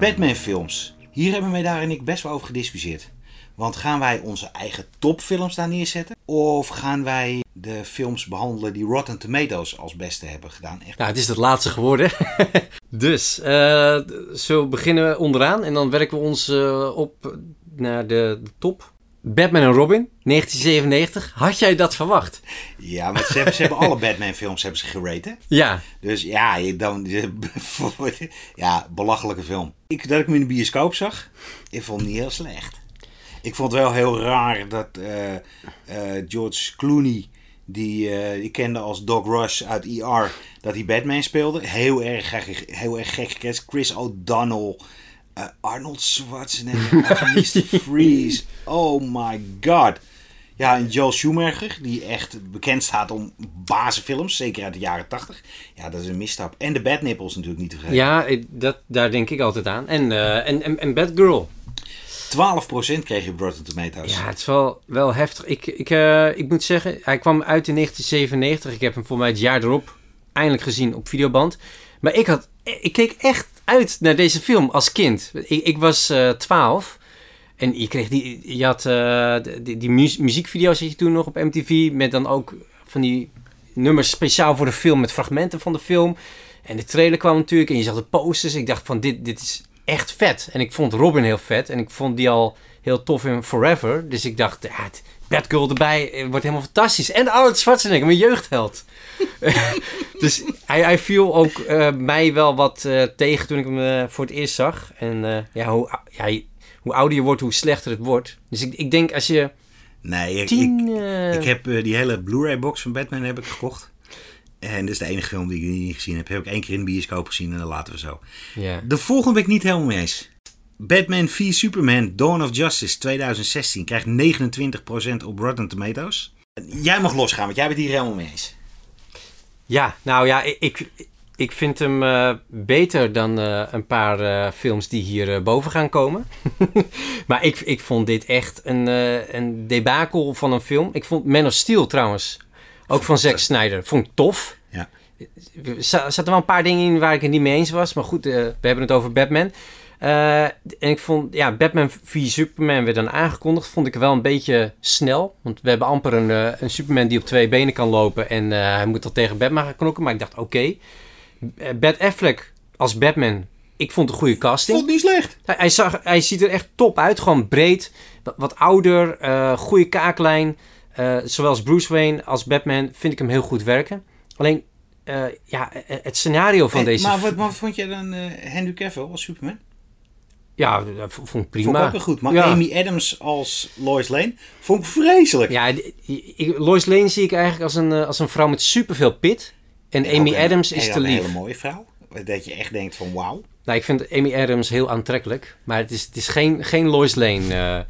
Batman films. Hier hebben wij daar en ik best wel over gediscussieerd. Want gaan wij onze eigen topfilms daar neerzetten? Of gaan wij de films behandelen die Rotten Tomatoes als beste hebben gedaan? Echt Nou, het is het laatste geworden. dus, eh zo beginnen we onderaan en dan werken we ons eh, op naar de, de top. Batman en Robin, 1997. Had jij dat verwacht? Ja, maar ze hebben, ze hebben alle Batman-films hebben ze gerate. hè? Ja, Dus ja, je dan, ja, belachelijke film. Ik, dat ik hem in de bioscoop zag, ik vond het niet heel slecht. Ik vond het wel heel raar dat eh, George Clooney Die eh ik kende als Doc Rush uit ER. Dat hij Batman speelde. Heel erg, gek- heel erg gek gecast. Chris O'Donnell. eh, Arnold Schwarzenegger. Mr. Freeze. Oh my god. Ja, en Joel Schumacher, die echt bekend staat om bazenfilms, zeker uit de jaren 80. Ja, dat is een misstap. En de Batnipples natuurlijk niet te vergeten. Ja, dat, daar denk ik altijd aan. En, eh en, en, en Batgirl. 12% kreeg je op Rotten. Ja, het is wel, wel heftig. Ik, ik, eh, ik moet zeggen, hij kwam uit in 1997. Ik heb hem voor mij het jaar erop eindelijk gezien op videoband. Maar ik, had, ik keek echt uit naar deze film als kind. Ik, ik was eh 12. En je kreeg die, je had eh, die, die mu- muziekvideo's had je toen nog op MTV. Met dan ook van die nummers speciaal voor de film. Met fragmenten van de film. En de trailer kwam natuurlijk. En je zag de posters. Ik dacht van dit, dit is echt vet. En ik vond Robin heel vet. En ik vond die al heel tof in Forever. Dus ik dacht, ja, Batgirl erbij eh, wordt helemaal fantastisch. En Arnold Schwarzenegger, mijn jeugdheld. dus hij, hij viel ook eh, mij wel wat eh, tegen toen ik hem voor het eerst zag. En ja, hoe, ja, hoe ouder je wordt, hoe slechter het wordt. Dus ik, ik denk als je Nee, ik, ik, tien... ik heb die hele Blu-ray box van Batman heb ik gekocht. En dat is de enige film die ik niet gezien heb. Heb ik één keer in de bioscoop gezien en dan laten we zo. De volgende ben ik niet helemaal mee eens. Batman v Superman Dawn of Justice 2016 krijgt 29% op Rotten Tomatoes. Jij mag losgaan, want jij bent hier helemaal mee eens. Ja, nou ja, ik, ik, vind hem eh, beter dan eh, een paar eh, films die hier boven gaan komen. maar ik, ik vond dit echt een, een debakel van een film. Ik vond Man of Steel trouwens, ook van Zack Snyder, vond ik tof. Ja. Er za- zaten wel een paar dingen in waar ik het niet mee eens was. Maar goed, eh, we hebben het over Batman. Eh, en ik vond, ja, Batman v Superman werd dan aangekondigd. Vond ik wel een beetje snel. Want we hebben amper een, eh, een Superman die op twee benen kan lopen. En hij moet al tegen Batman gaan knokken. Maar ik dacht, oké. Eh, Bat Affleck als Batman. Ik vond een goede casting. Vond niet slecht. Hij, hij, zag, hij ziet er echt top uit. Gewoon breed. Wat, wat ouder. goede kaaklijn. Eh, zowel als Bruce Wayne als Batman vind ik hem heel goed werken. Alleen, eh, ja, eh, het scenario van Hey, deze... maar wat, wat vond jij dan Henry Cavill als Superman? Ja, dat vond ik Vond prima. ik ook wel goed. Maar ja. Amy Adams als Lois Lane vond ik vreselijk. Ja, ik- Lois Lane zie ik eigenlijk als een, als een vrouw met superveel pit. En Amy een- Adams is te Een lief. hele mooie vrouw. Dat je echt denkt van wauw. Nou, ik vind Amy Adams heel aantrekkelijk. Maar het is, het is geen, geen Lois Lane.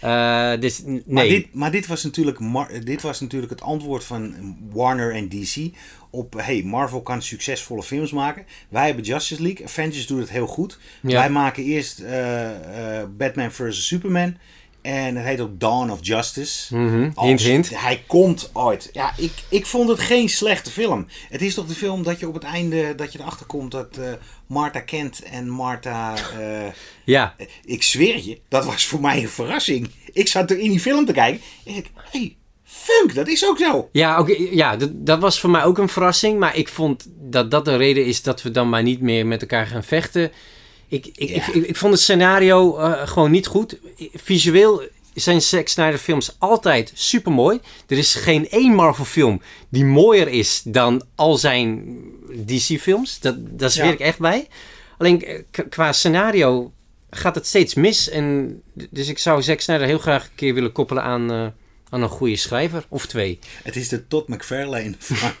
Eh dus, n- Maar, nee. dit, maar dit, was natuurlijk dit was natuurlijk het antwoord van Warner en DC op... Hey, Marvel kan succesvolle films maken. Wij hebben Justice League. Avengers doet het heel goed. Ja. Wij maken eerst eh, eh, Batman vs. Superman. En het heet ook Dawn of Justice. Mhm, Als- Hint, hint. Hij komt ooit. Ja, ik, ik vond het geen slechte film. Het is toch de film dat je op het einde dat je erachter komt dat eh Martha Kent en Martha. eh, Ja, ik zweer je, dat was voor mij een verrassing. Ik zat er in die film te kijken. En ik, hey, funk, dat is ook zo. ja, oké, ja dat, dat was voor mij ook een verrassing. Maar ik vond dat dat de reden is dat we dan maar niet meer met elkaar gaan vechten. Ik, ik, ik, ik, ik vond het scenario eh, gewoon niet goed. Visueel zijn Zack Snyder films altijd super mooi. Er is geen één Marvel film die mooier is dan al zijn DC films. Dat, daar zweer Ja. ik echt bij. Alleen eh, qua scenario gaat het steeds mis. En, dus ik zou Zack Snyder heel graag een keer willen koppelen aan, eh, aan een goede schrijver. Of twee. Het is de Todd McFarlane van,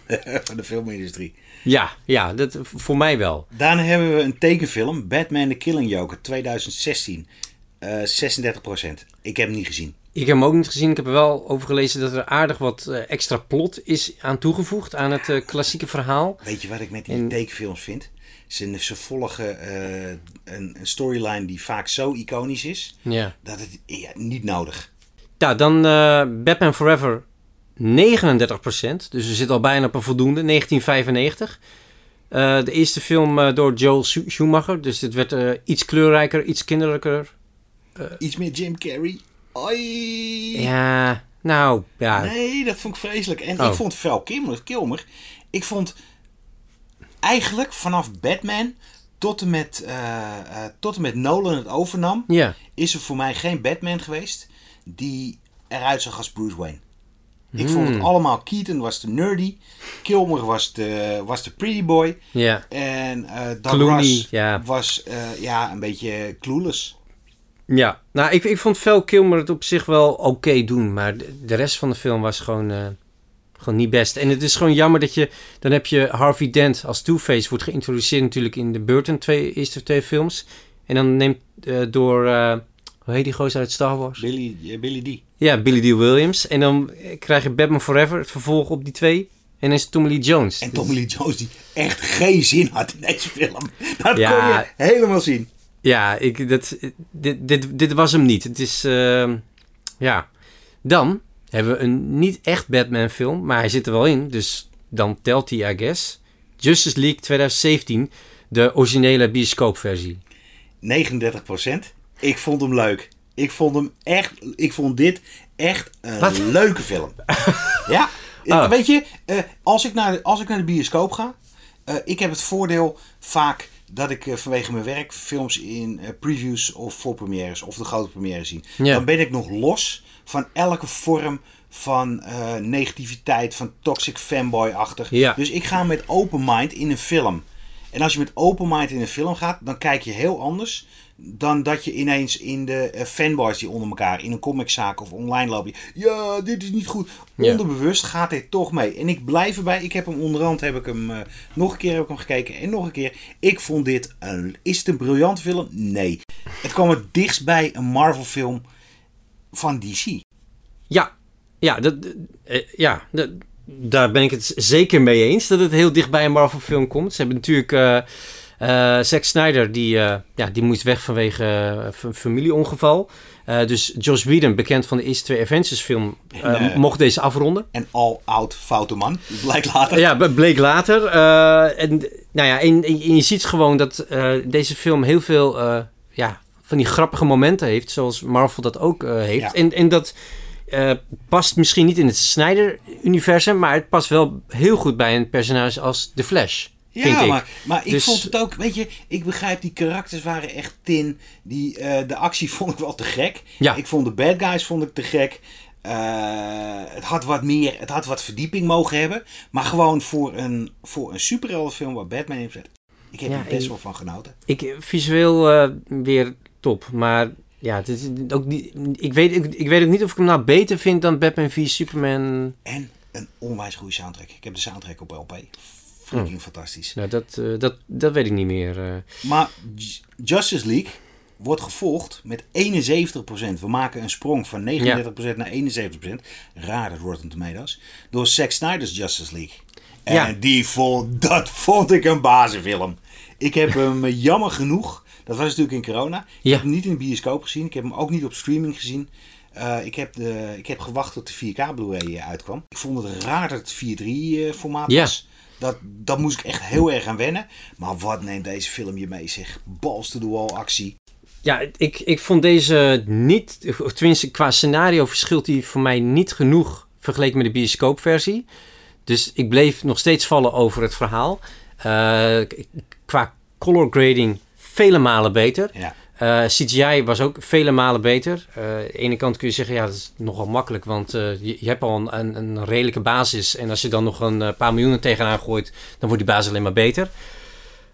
van de filmindustrie. Ja, ja dat, voor mij wel. Daarna hebben we een tekenfilm, Batman the Killing Joker 2016. Eh 36%. Ik heb hem niet gezien. Ik heb hem ook niet gezien. Ik heb er wel over gelezen dat er aardig wat eh, extra plot is aan toegevoegd aan het eh, klassieke verhaal. Weet je wat ik met die En- tekenfilms vind? Ze, ze volgen eh, een, een storyline die vaak zo iconisch is, Ja. dat het ja, niet nodig. Ja, dan eh, Batman Forever 39%. Dus we zitten al bijna op een voldoende. 1995. Eh, de eerste film eh, door Joel Schu- Schumacher. Dus dit werd iets kleurrijker, iets kinderlijker. Iets meer Jim Carrey. Oi. Ja, nou, ja. Nee, dat vond ik vreselijk. En Oh. ik vond Val Kilmer, Kilmer, ik vond eigenlijk vanaf Batman tot en met, tot en met Nolan het overnam, Ja, is er voor mij geen Batman geweest die eruit zag als Bruce Wayne. Ik vond het Hmm. allemaal, Keaton was de nerdy, Kilmer was de, was de pretty boy ja. en eh Doug Clooney, Russ ja. was eh, ja, een beetje clueless. Ja, nou, ik, ik vond Val Kilmer het op zich wel oké doen. Maar de, de rest van de film was gewoon... eh, Gewoon niet best. En het is gewoon jammer dat je... Dan heb je Harvey Dent als Two-Face wordt geïntroduceerd natuurlijk in de Burton twee, eerste twee films. En dan neemt door... eh, hoe heet die gozer uit Star Wars? Billy, eh, Billy D. Ja, Billy Dee Williams. En dan eh, krijg je Batman Forever, het vervolg op die twee. En dan is Tommy Lee Jones. En Tommy Lee Jones die echt geen zin had in deze film. Dat Ja. kon je helemaal zien. Ja, ik, dat, dit, dit, dit was hem niet. Het is, ehm, ja. Dan hebben we een niet echt Batman film, maar hij zit er wel in. Dus dan telt hij, I guess. Justice League 2017, de originele bioscoopversie. 39 Ik vond hem leuk. Ik vond hem echt. Ik vond dit echt een Wat? leuke film. ja. Oh. Weet je, eh, als, ik naar, als ik naar de bioscoop ga. eh, ik heb het voordeel vaak dat ik eh, vanwege mijn werk films in previews of voorpremières of de grote première zie. Ja. Dan ben ik nog los van elke vorm van negativiteit, van toxic fanboy-achtig. Ja. Dus ik ga met open mind in een film. En als je met open mind in een film gaat, dan kijk je heel anders dan dat je ineens in de eh, fanboys die onder elkaar in een comiczaak of online lopen. Ja, dit is niet goed. Onderbewust gaat dit toch mee. En ik blijf erbij. Ik heb hem onderhand heb ik hem eh, nog een keer heb ik hem gekeken en nog een keer. Ik vond dit een. Is het een briljant film? Nee. Het kwam het dichtst bij een Marvel film van DC. Ja, ja, dat, eh, ja dat- daar ben ik het zeker mee eens dat het heel dicht bij een Marvel film komt. Ze hebben natuurlijk Zack Snyder, die, eh, ja, die moest weg vanwege eh, familieongeval. Eh, dus Joss Whedon, bekend van de eerste twee Avengers film, eh, En, eh, mocht deze afronden. En al oud foute man. Blijkt later. Ja, bleek later. Eh, en, nou ja, en, en je ziet gewoon dat eh, deze film heel veel eh, ja, van die grappige momenten heeft, zoals Marvel dat ook eh, heeft. Ja. En, en dat eh, past misschien niet in het Snyder-universum, maar het past wel heel goed bij een personage als The Flash. Ja, maar, maar ik Dus- vond het ook, weet je, ik begrijp die karakters waren echt tin. Die, eh, de actie vond ik wel te gek. Ja. Ik vond de bad guys vond ik te gek. Eh, het had wat meer, het had wat verdieping mogen hebben. Maar gewoon voor een, voor een superheldenfilm waar Batman in zit. Ik heb Ja, er best wel van genoten. Ik, visueel eh, weer top, maar ja, het is ook niet, ik, weet, ik, ik weet ook niet of ik hem nou beter vind dan Batman v Superman. En een onwijs goede soundtrack. Ik heb de soundtrack op LP. Freaking Hmm. fantastisch. Nou, dat, eh, dat, dat weet ik niet meer. eh. Maar Justice League wordt gevolgd met 71%. We maken een sprong van 39% naar 71%. Raar dat Rotten Tomatoes. Door Zack Snyder's Justice League. En Ja. die vond, dat vond ik een bazenfilm. Ik heb hem eh, jammer genoeg. Dat was natuurlijk in corona. Ik Ja. heb hem niet in de bioscoop gezien. Ik heb hem ook niet op streaming gezien. Ik, heb de, ik heb gewacht tot de 4K Blu-ray uitkwam. Ik vond het raar dat het 4.3 eh, formaat Ja. was. Dat, dat moest ik echt heel erg aan wennen. Maar wat neemt deze film je mee zeg. Balls to the wall actie. Ja, ik, ik vond deze niet, of tenminste qua scenario verschilt die voor mij niet genoeg vergeleken met de bioscoopversie. Dus ik bleef nog steeds vallen over het verhaal. Eh, qua color grading vele malen beter. Ja. Eh, CGI was ook vele malen beter. Eh, aan de ene kant kun je zeggen, ja, dat is nogal makkelijk, want eh, je, je hebt al een, een, een redelijke basis. En als je dan nog een paar miljoenen tegenaan gooit, dan wordt die basis alleen maar beter.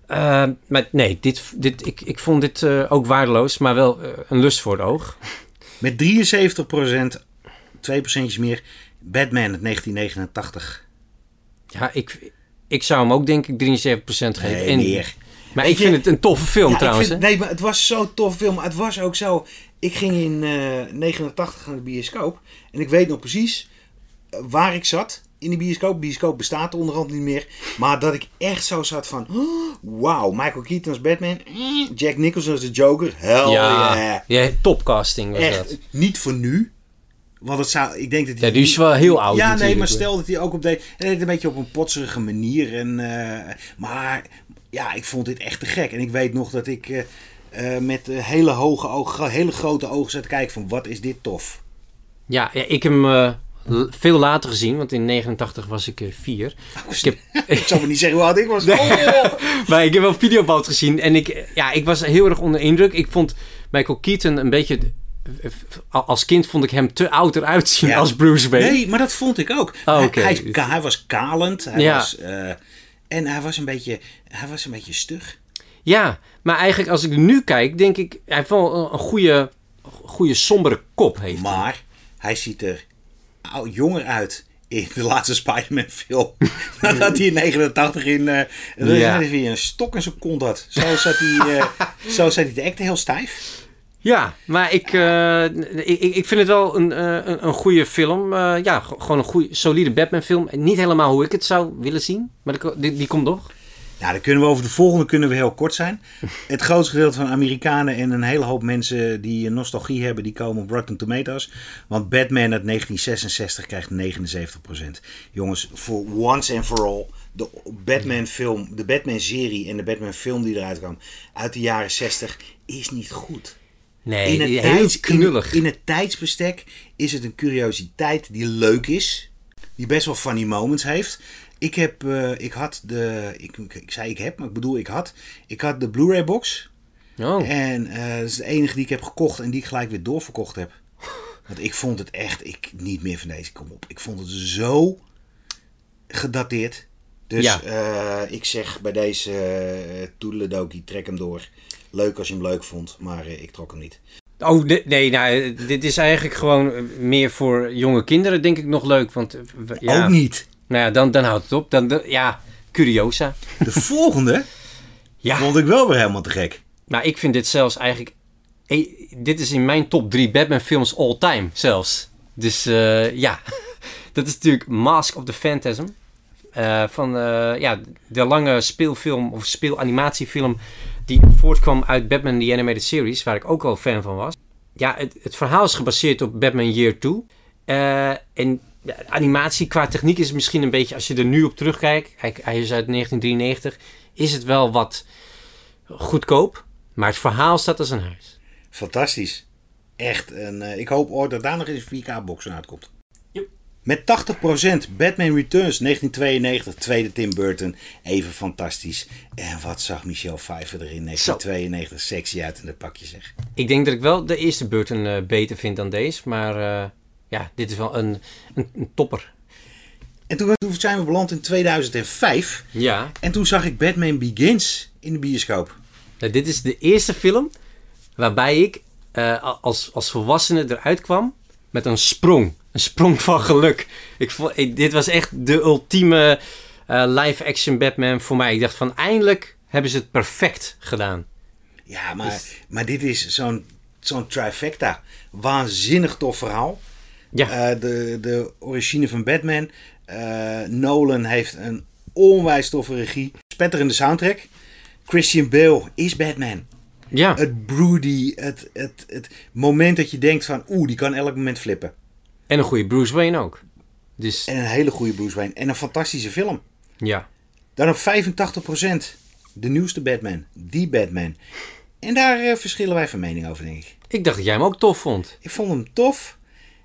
Maar nee, dit, dit, ik, ik vond dit ook waardeloos, maar wel een lust voor het oog. Met 73%, 2% meer. Batman uit 1989. Ja, ik, ik zou hem ook denk ik 73% geven. Nee, En- meer. Maar Weet ik vind je- het een toffe film Ja, trouwens. vind- nee, maar het was zo'n tof film. Het was ook zo. Ik ging in eh 89 naar de bioscoop. En ik weet nog precies eh, waar ik zat in de bioscoop. De bioscoop bestaat onderhand niet meer. Maar dat ik echt zo zat van... oh, Wauw, Michael Keaton als Batman. eh, Jack Nicholson als de Joker. Hell ja, yeah. ja, topcasting was Echt, dat. niet voor nu. Want het zou, ik denk dat Ja, die is wel heel oud Ja, nee, maar stel dat hij ook op de, hij deed een beetje op een potserige manier. En, eh, maar ja, ik vond dit echt te gek. En ik weet nog dat ik eh, eh, met eh, hele hoge ogen, hele grote ogen zat te kijken van wat is dit tof. Ja, ja ik heb hem veel later gezien, want in 89 was ik vier. Ik heb, Ik zal me niet zeggen hoe oud ik was. Oh! maar ik heb wel videoboot gezien en ik, ja, ik was heel erg onder indruk. Ik vond Michael Keaton een beetje... Als kind vond ik hem te oud eruit zien Ja. als Bruce Wayne. Nee, maar dat vond ik ook. Oh, Hij- hij, was kalend. Hij Ja. was, en hij was, een beetje, hij was een beetje stug. Ja, maar eigenlijk als ik nu kijk, denk ik... Hij heeft wel een- goede, goede sombere kop. Heeft. Maar hij ziet er jonger uit in de laatste Spider-Man film. dat hij in 89 in, dat Ja. weer een stok in zijn kont had. Zo zat hij, eh, zo zat hij te acten, heel stijf. Ja, maar ik, eh, ik, ik ik vind het wel een, eh, een, een goede film. Eh, ja, gewoon een goede, solide Batman film. Niet helemaal hoe ik het zou willen zien, maar die, die, komt nog. Nou, dan kunnen we over de volgende kunnen we heel kort zijn. Het grootste gedeelte van Amerikanen en een hele hoop mensen die nostalgie hebben, die komen op Rotten Tomatoes. Want Batman uit 1966 krijgt 79%. Jongens, voor once and for all, de Batman film, de Batman serie en de Batman film die eruit kwam uit de jaren 60 is niet goed. Nee, in, het heel tijds, knullig. in, in het tijdsbestek is het een curiositeit die leuk is. Die best wel funny moments heeft. Ik heb, eh, ik had de, ik, ik zei ik heb, maar ik bedoel ik had. Ik had de Blu-ray box. oh. En eh, dat is de enige die ik heb gekocht en die ik gelijk weer doorverkocht heb. Want ik vond het echt, ik niet meer van deze, kom op. Ik vond het zo gedateerd. Dus Ja. eh, ik zeg bij deze uh, Toedeledokie, trek hem door. Leuk als je hem leuk vond, maar eh, ik trok hem niet. Oh, nee, nou, dit is eigenlijk gewoon meer voor jonge kinderen, denk ik, nog leuk. Want ja, Ook niet. Nou ja, dan, dan houdt het op. Dan, dan- ja, curiosa. De volgende Ja, vond ik wel weer helemaal te gek. nou, ik vind dit zelfs eigenlijk... dit is in mijn top 3 Batman films all time, zelfs. Dus ja, dat is natuurlijk Mask of the Phantasm. Eh, van eh, ja, de lange speelfilm of speelanimatiefilm die voortkwam uit Batman The Animated Series, waar ik ook al fan van was. Ja, het, het verhaal is gebaseerd op Batman Year 2. Eh, en ja, animatie qua techniek is misschien een beetje, als je er nu op terugkijkt, hij, is uit 1993, is het wel wat goedkoop. Maar het verhaal staat als een huis. Fantastisch. Echt. En, ik hoop ooit dat daar nog eens een 4K-box uitkomt. Met 80% Batman Returns 1992, tweede Tim Burton. Even fantastisch. En wat zag Michelle Pfeiffer er in 1992 sexy uit in het pakje zeg. Ik denk dat ik wel de eerste Burton eh, beter vind dan deze. Maar eh, ja, dit is wel een, een, een topper. En toen, toen zijn we beland in 2005. Ja. En toen zag ik Batman Begins in de bioscoop. Nou, dit is de eerste film waarbij ik eh, als, als volwassene eruit kwam met een sprong. Een sprong van geluk. Ik vond, ik- dit was echt de ultieme eh, live-action Batman voor mij. Ik dacht van eindelijk hebben ze het perfect gedaan. Ja, maar, maar dit is zo'n zo'n trifecta. Waanzinnig tof verhaal. Ja, Eh, de, de origine van Batman. Eh, Nolan heeft een onwijs toffe regie. Spetterende soundtrack. Christian Bale is Batman. ja. Het broody, het, het, het moment dat je denkt van... Oeh, die kan elk moment flippen. En een goede Bruce Wayne ook. Dus En een hele goede Bruce Wayne. En een fantastische film. ja. Dan op 85% de nieuwste Batman. Die Batman. En daar eh, verschillen wij van mening over, denk ik. Ik dacht dat jij hem ook tof vond. Ik vond hem tof.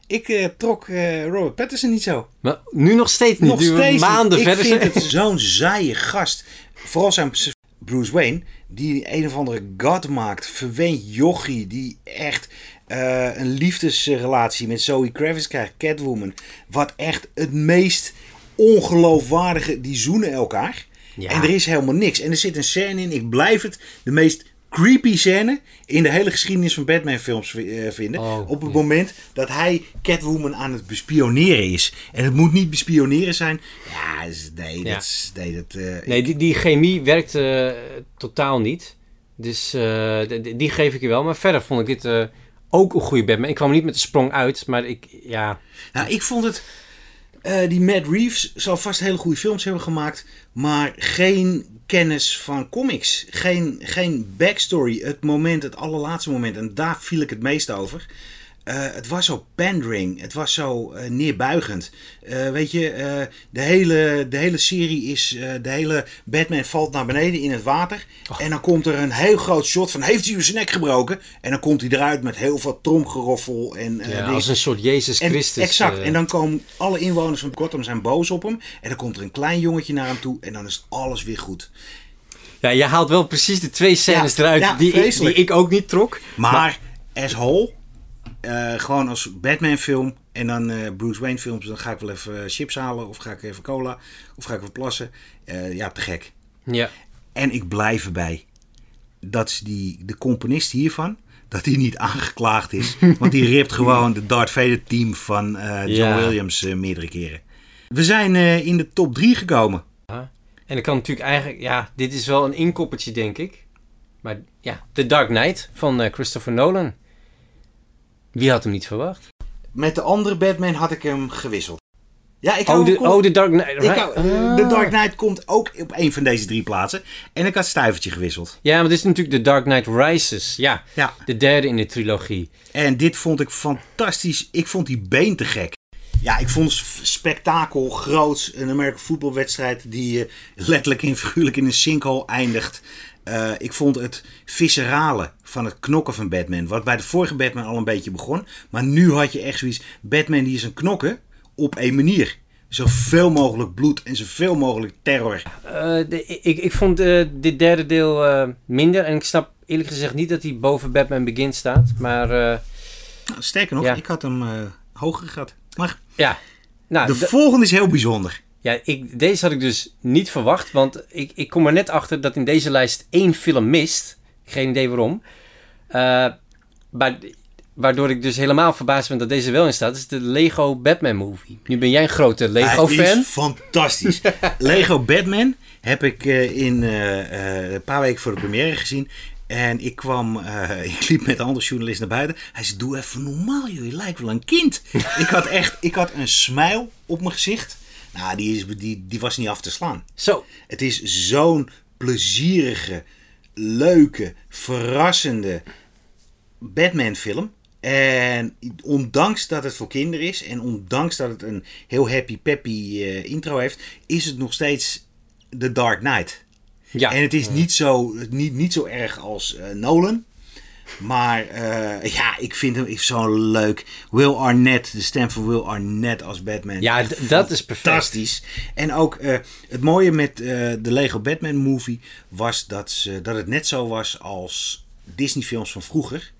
Ik eh, trok eh, Robert Pattinson niet zo. Maar nu nog steeds niet. Nog Nu steeds niet. maanden ik verder vind zijn. het zo'n saaie gast. Vooral zijn Bruce Wayne, die een of andere god maakt. Verweend jochie, die echt eh, een liefdesrelatie met Zoe Kravitz krijgt, Catwoman. Wat echt het meest ongeloofwaardige, die zoenen elkaar. Ja. En er is helemaal niks. En er zit een scène in, ik blijf het de meest creepy scène in de hele geschiedenis van Batman films eh, vinden. Oh, op het ja. moment dat hij Catwoman aan het bespioneren is. En het moet niet bespioneren zijn. Ja, nee, Ja. dat is... Nee, dat, eh, Nee, die, die chemie werkt totaal niet. Dus die geef ik je wel. Maar verder vond ik dit ook een goede Batman. Ik kwam niet met de sprong uit, maar ik, ja... Nou, ik vond het... eh, die Matt Reeves zal vast hele goede films hebben gemaakt. Maar geen kennis van comics. Geen, geen backstory. Het moment, het allerlaatste moment. En daar viel ik het meest over. Eh, het was zo pandering. Het was zo eh, neerbuigend. Eh, weet je, de, hele, de hele serie is... de hele Batman valt naar beneden in het water. En dan komt er een heel groot shot van... Heeft hij uw nek gebroken? En dan komt hij eruit met heel veel tromgeroffel. En, ja als een soort Jezus En- Christus. exact. eh, En dan komen alle inwoners van Gotham zijn boos op hem. En dan komt er een klein jongetje naar hem toe. En dan is alles weer goed. Ja, je haalt wel precies de twee scènes Ja, eruit ja, die, ik, die vreselijk. ik ook niet trok. Maar, as whole, eh, gewoon als Batman film en dan eh, Bruce Wayne films, dan ga ik wel even chips halen. Of ga ik even cola. Of ga ik even plassen. Eh, ja, te gek. Ja, En ik blijf erbij. Dat die, de componist hiervan, dat hij niet aangeklaagd is. want die ript gewoon de Darth Vader team van eh, John Ja. Williams eh, meerdere keren. We zijn eh, in de top 3 gekomen. En ik kan natuurlijk eigenlijk... Ja, dit is wel een inkoppertje, denk ik. Maar ja, The Dark Knight van eh, Christopher Nolan. Wie had hem niet verwacht? Met de andere Batman had ik hem gewisseld. Ja, ik Oh, de, oh, The Dark Knight. Ik hou- Ah. De Dark Knight komt ook op een van deze drie plaatsen. En ik had stuivertje gewisseld. Ja, maar dit is natuurlijk The Dark Knight Rises. Ja, Ja. de derde in de trilogie. En dit vond ik fantastisch. Ik vond die been te gek. Ja, ik vond spektakel groots. Een American voetbalwedstrijd die eh, letterlijk en figuurlijk in een sinkhole eindigt. Eh, ik vond het viscerale van het knokken van Batman. Wat bij de vorige Batman al een beetje begon. Maar nu had je echt zoiets. Batman die is een knokken op één manier. Zoveel mogelijk bloed en zoveel mogelijk terror. Eh, de- ik, ik vond eh, dit derde deel minder. En ik snap eerlijk gezegd niet dat hij boven Batman Begins staat. Maar Nou, sterker nog, Ja. ik had hem hoger gehad. Maar ja. Nou, de volgende is heel bijzonder. Ja ik, deze had ik dus niet verwacht. Want ik, ik kom er net achter dat in deze lijst één film mist. Geen idee waarom. Eh, maar, waardoor ik dus helemaal verbaasd ben dat deze wel in staat. is de Lego Batman movie. Nu ben jij een grote Hij Lego-fan. is fantastisch. Lego Batman heb ik eh, in eh, een paar weken voor de première gezien. En ik kwam, ik liep met een andere journalist naar buiten. Hij zei, doe even normaal joh, je lijkt wel een kind. ik had echt, ik had een smile op mijn gezicht. Nou, die, is, die, die was niet af te slaan. Zo, Het is zo'n plezierige, leuke, verrassende Batman film. En ondanks dat het voor kinderen is en ondanks dat het een heel happy peppy eh, intro heeft, is het nog steeds The Dark Knight. ja. En het is niet zo, niet, niet zo erg als eh, Nolan. Maar eh, ja, ik vind hem zo leuk. Will Arnett, de stem van Will Arnett als Batman. Ja, dat is perfect. Fantastisch. En ook eh, het mooie met eh, de Lego Batman movie was dat, ze, dat het net zo was als Disney films van vroeger.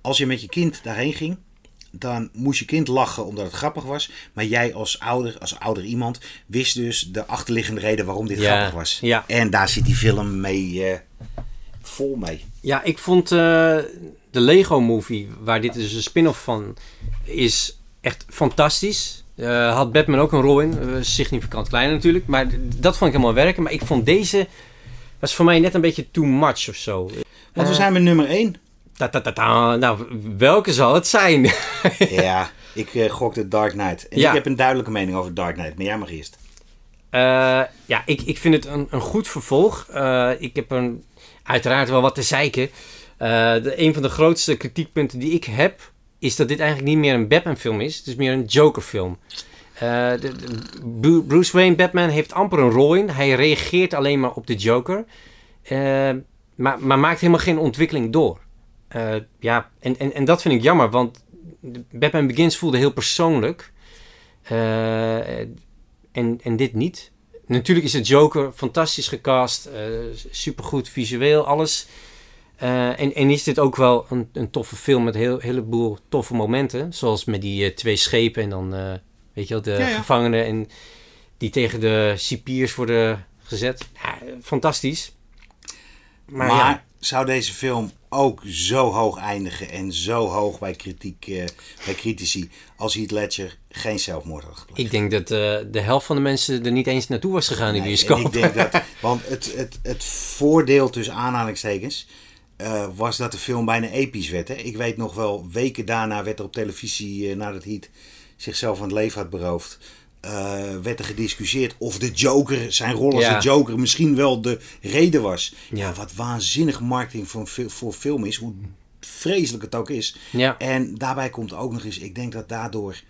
Als je met je kind daarheen ging, dan moest je kind lachen omdat het grappig was. Maar jij als ouder, als ouder iemand, wist dus de achterliggende reden waarom dit Ja, grappig was. ja. En daar zit die film mee vol mee. Ja, ik vond eh, de Lego Movie, waar dit dus een spin-off van is, echt fantastisch. Eh, had Batman ook een rol in, eh, significant kleiner natuurlijk, maar dat vond ik helemaal werken. Maar ik vond deze, was voor mij net een beetje too much of zo. Want we zijn met nummer 1. ta, ta, ta, ta. Nou, welke zal het zijn? ja, ik eh gokte Dark Knight. En Ja. ik heb een duidelijke mening over Dark Knight. Maar jij mag eerst. Eh, ja, ik, ik vind het een, een goed vervolg. Eh, ik heb een, uiteraard wel wat te zeiken. Eh, de, een van de grootste kritiekpunten die ik heb, is dat dit eigenlijk niet meer een Batman-film is. Het is meer een Joker-film. Eh, Bruce Wayne, Batman, heeft amper een rol in. Hij reageert alleen maar op de Joker. Eh, maar, maar maakt helemaal geen ontwikkeling door. Ja, en, en, en dat vind ik jammer, want Batman Begins voelde heel persoonlijk. En, en dit niet. Natuurlijk is de Joker fantastisch gecast, eh supergoed visueel, alles. Eh, en, en is dit ook wel een, een toffe film met een heel, heleboel toffe momenten. Zoals met die eh, twee schepen en dan, eh, weet je wel, de Ja, ja. gevangenen en die tegen de cipiers worden gezet. Ja, fantastisch. Maar, Maar, ja, zou deze film ook zo hoog eindigen en zo hoog bij, kritiek, eh, bij critici als Heath Ledger geen zelfmoord had gepleegd? ik denk dat eh, de helft van de mensen er niet eens naartoe was gegaan in de bioscoop. ik denk dat, want het, het, het voordeel tussen aanhalingstekens eh, was dat de film bijna episch werd. Hè? Ik weet nog wel, weken daarna werd er op televisie, eh, nadat Heath zichzelf van het leven had beroofd, werd er gediscussieerd of de Joker, zijn rol als Ja. de Joker, misschien wel de reden was. Ja. Ja. wat waanzinnig marketing voor, voor film is, hoe vreselijk het ook is. Ja. En daarbij komt ook nog eens, ik denk dat daardoor